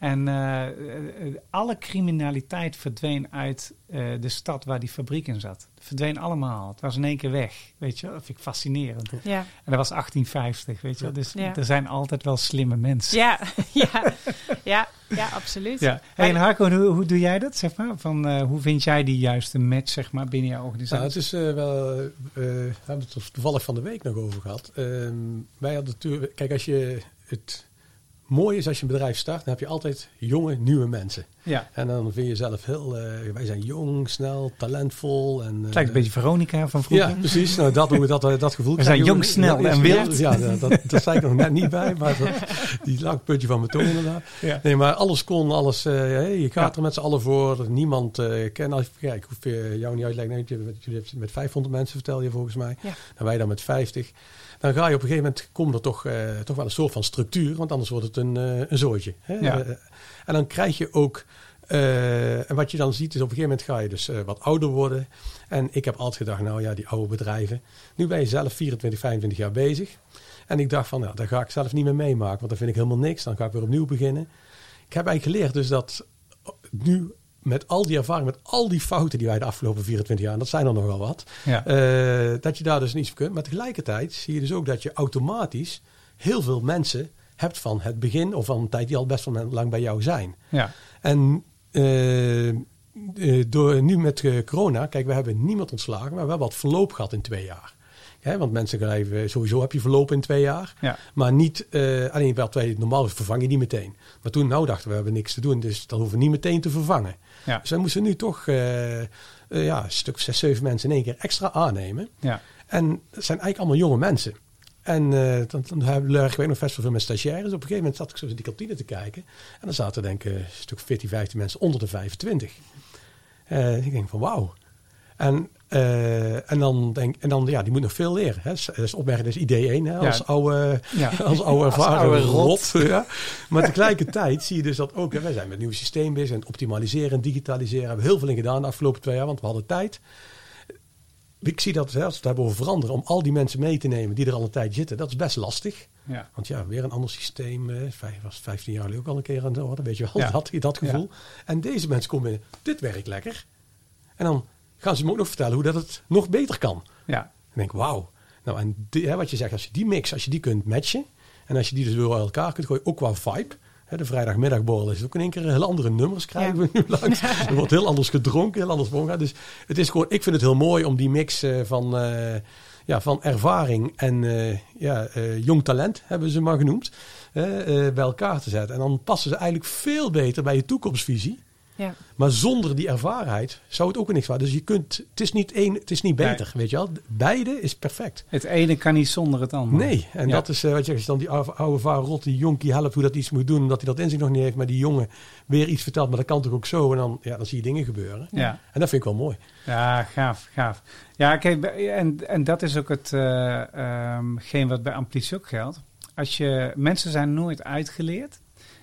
Speaker 1: En eh, eh, alle criminaliteit verdween uit eh, de stad waar die fabriek in zat. Het verdween allemaal. Het was in één keer weg. Weet je, dat vind ik fascinerend.
Speaker 3: ja.
Speaker 1: En dat was 1850, weet je wel. Dus
Speaker 3: Ja.
Speaker 1: er zijn altijd wel slimme mensen.
Speaker 3: Ja, ja, ja, ja, absoluut.
Speaker 1: Ja. Hey, en Harco, hoe, hoe doe jij dat, zeg maar? Van, eh, hoe vind jij die juiste match, zeg maar, binnen jouw organisatie?
Speaker 2: Nou, het is eh, wel. eh, we hebben het er toevallig van de week nog over gehad. Ehm, wij hadden natuurlijk. Kijk, als je het mooi is als je een bedrijf start, dan heb je altijd jonge, nieuwe mensen.
Speaker 1: Ja.
Speaker 2: En dan vind je zelf heel, eh, wij zijn jong, snel, talentvol. En,
Speaker 1: Het lijkt een beetje Veronica van vroeger.
Speaker 2: Ja, precies. Nou, dat, hoe dat, dat gevoel
Speaker 1: We zijn jong, snel en wild.
Speaker 2: Ja, dat, dat, dat zei ik nog net niet bij, maar dat, die lag puntje van mijn tong inderdaad.
Speaker 1: Ja.
Speaker 2: Nee, maar alles kon, alles, eh, hey, je gaat
Speaker 1: Ja.
Speaker 2: er met z'n allen voor. Niemand uh, kent, als, ja, ik hoef eh, jou niet uitleggen, nee, jullie hebben het met 500 mensen vertel je volgens mij.
Speaker 3: Ja.
Speaker 2: En wij dan met 50. Dan ga je op een gegeven moment, komt er toch, eh, toch wel een soort van structuur, want anders wordt het een, eh, een zooitje. Hè?
Speaker 1: Ja.
Speaker 2: Eh, en dan krijg je ook, en wat je dan ziet is op een gegeven moment ga je dus wat ouder worden. En ik heb altijd gedacht, nou ja, die oude bedrijven. Nu ben je zelf 24, 25 jaar bezig. En ik dacht van, nou, daar ga ik zelf niet meer meemaken, want dan vind ik helemaal niks. Dan ga ik weer opnieuw beginnen. Ik heb eigenlijk geleerd dus dat nu met al die ervaring, met al die fouten die wij de afgelopen 24 jaar, en dat zijn er nogal wat,
Speaker 1: Ja.
Speaker 2: eh, dat je daar dus niets van kunt. Maar tegelijkertijd zie je dus ook dat je automatisch heel veel mensen hebt van het begin of van een tijd die al best wel lang bij jou zijn.
Speaker 1: ja.
Speaker 2: En eh, eh, door, nu met corona, kijk, we hebben niemand ontslagen, maar we hebben wat verloop gehad in twee jaar. Want mensen schrijven, sowieso heb je verloop in twee jaar.
Speaker 1: Ja.
Speaker 2: Maar niet, alleen wel twee, normaal vervang je niet meteen. Maar toen nou dachten we, we hebben niks te doen, dus dan hoeven we niet meteen te vervangen.
Speaker 1: Ja.
Speaker 2: Dus wij moesten nu toch eh, eh, ja, een stuk zes, zeven mensen in één keer extra aannemen.
Speaker 1: Ja.
Speaker 2: En dat zijn eigenlijk allemaal jonge mensen. En eh, dan, dan we ook nog best wel veel met stagiaires. Op een gegeven moment zat ik zo in die kantine te kijken. En dan zaten denk ik een stuk 14, 15 mensen onder de 25. Eh, ik denk van wauw. En, eh, en dan denk en dan, ja, die moet nog veel leren. Hè. Opmerking, dat is idee 1. Hè, als
Speaker 1: Ja.
Speaker 2: oude,
Speaker 1: Ja.
Speaker 2: als oude ervaren
Speaker 1: oude
Speaker 2: rot. ja. Maar tegelijkertijd zie je dus dat ook, hè, wij zijn met een nieuw systeem bezig. En het optimaliseren en digitaliseren. We hebben heel veel in gedaan de afgelopen twee jaar, want we hadden tijd. Ik zie dat, als we het hebben over veranderen, om al die mensen mee te nemen die er al een tijd zitten, dat is best lastig.
Speaker 1: Ja.
Speaker 2: Want ja, weer een ander systeem. vijf, was 15 jaar geleden ook al een keer aan de orde. Weet je wel,
Speaker 1: Ja.
Speaker 2: dat, dat gevoel. En deze mensen komen binnen, dit werkt lekker. En dan gaan ze me ook nog vertellen hoe dat het nog beter kan.
Speaker 1: Ja.
Speaker 2: Ik denk, wauw. Nou, en die, hè, wat je zegt, als je die mix, als je die kunt matchen. En als je die dus weer bij elkaar kunt gooien, ook qua vibe. Hè, de vrijdagmiddagborrel is ook in één keer heel andere nummers krijgen we nu langs. Er wordt heel anders gedronken, heel anders omgaan. Dus het is gewoon, ik vind het heel mooi om die mix eh, van, eh, ja, van ervaring en eh, ja, jong talent, hebben ze maar genoemd, bij elkaar te zetten. En dan passen ze eigenlijk veel beter bij je toekomstvisie.
Speaker 3: Ja.
Speaker 2: Maar zonder die ervarenheid zou het ook niks waren. Dus je kunt, het is niet één, het is niet beter, weet je wel. Beide is perfect.
Speaker 1: Het ene kan niet zonder het andere.
Speaker 2: Nee, en
Speaker 1: Ja.
Speaker 2: dat is eh, wat je als je dan die oude, vader rot, die jonkie helpt hoe dat iets moet doen, omdat hij dat in zich nog niet heeft, maar die jongen weer iets vertelt, maar dat kan toch ook zo, en dan, ja, dan zie je dingen gebeuren.
Speaker 1: Ja.
Speaker 2: En dat vind ik wel mooi.
Speaker 1: Ja, gaaf, gaaf. Ja, kijk, en, en dat is ook het, eh, ehm, geen wat bij Amplitie ook geldt. Als je, mensen zijn nooit uitgeleerd.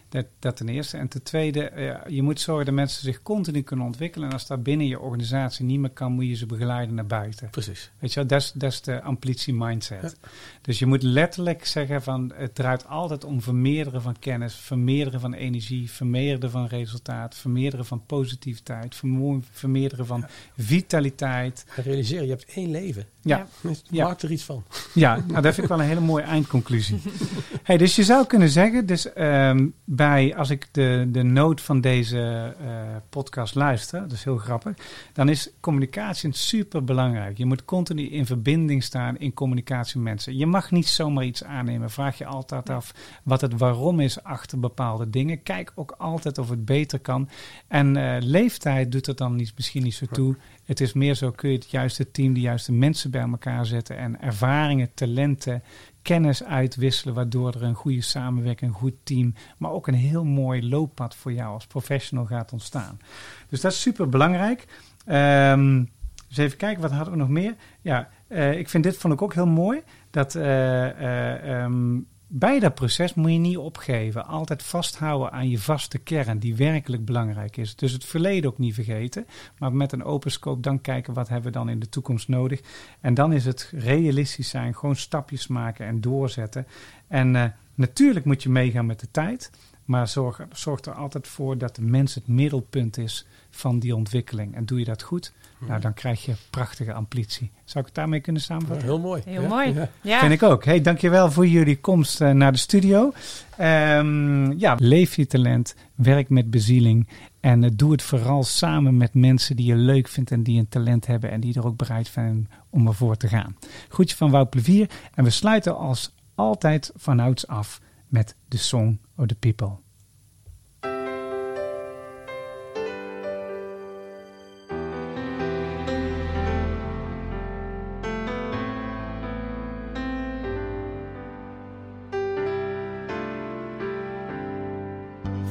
Speaker 1: Dat, dat ten eerste. En ten tweede, eh, je moet zorgen dat mensen zich continu kunnen ontwikkelen. En als dat binnen je organisatie niet meer kan, moet je ze begeleiden naar buiten.
Speaker 2: Precies.
Speaker 1: Weet je wel, dat is, dat is de amplitie mindset. Dus je moet letterlijk zeggen van het draait altijd om vermeerderen van kennis, vermeerderen van energie, vermeerderen van resultaat, vermeerderen van positiviteit, vermeerderen van vitaliteit.
Speaker 2: En realiseer, je hebt één leven.
Speaker 1: Ja, Ja.
Speaker 2: Maak er iets van.
Speaker 1: ja nou, dat vind ik wel een hele mooie eindconclusie. Hey, dus je zou kunnen zeggen, dus ehm, bij, als ik de, de noot van deze eh, podcast luister, dat is heel grappig, dan is communicatie super belangrijk. Je moet continu in verbinding staan in communicatie met mensen. Je mag niet zomaar iets aannemen. Vraag je altijd af wat het waarom is achter bepaalde dingen. Kijk ook altijd of het beter kan. En eh, leeftijd doet er dan niet, misschien niet zo toe. Het is meer zo, kun je het juiste team, de juiste mensen bij elkaar zetten en ervaringen, talenten, kennis uitwisselen, waardoor er een goede samenwerking, een goed team, maar ook een heel mooi looppad voor jou als professional gaat ontstaan. Dus dat is super belangrijk. Ehm dus even kijken, wat hadden we nog meer? Ja, eh, ik vind dit vond ik ook heel mooi. Dat eh, eh, ehm, bij dat proces moet je niet opgeven. Altijd vasthouden aan je vaste kern, die werkelijk belangrijk is. Dus het verleden ook niet vergeten. Maar met een open scope dan kijken wat hebben we dan in de toekomst nodig. En dan is het realistisch zijn, gewoon stapjes maken en doorzetten. En eh, natuurlijk moet je meegaan met de tijd. Maar zorg, zorg er altijd voor dat de mens het middelpunt is van die ontwikkeling. En doe je dat goed, nou, dan krijg je prachtige amplitie. Zou ik het daarmee kunnen
Speaker 2: Ja,
Speaker 1: samenvatten?
Speaker 2: heel mooi.
Speaker 3: Heel
Speaker 2: Ja,
Speaker 3: mooi.
Speaker 2: ja.
Speaker 3: Ja.
Speaker 1: Vind ik ook. Hey, dankjewel voor jullie komst eh, naar de studio. Ehm, ja, leef je talent, werk met bezieling en eh, doe het vooral samen met mensen die je leuk vindt en die een talent hebben en die er ook bereid zijn om ervoor te gaan. Groetje van Wout Plevier en we sluiten als altijd vanouds af met The
Speaker 5: Song of the People.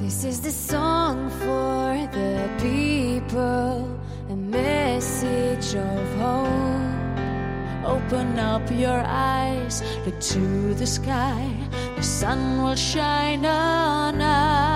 Speaker 6: This is the song for the people, a message of hope.
Speaker 5: Open up your eyes, look to the sky the sun will shine on us.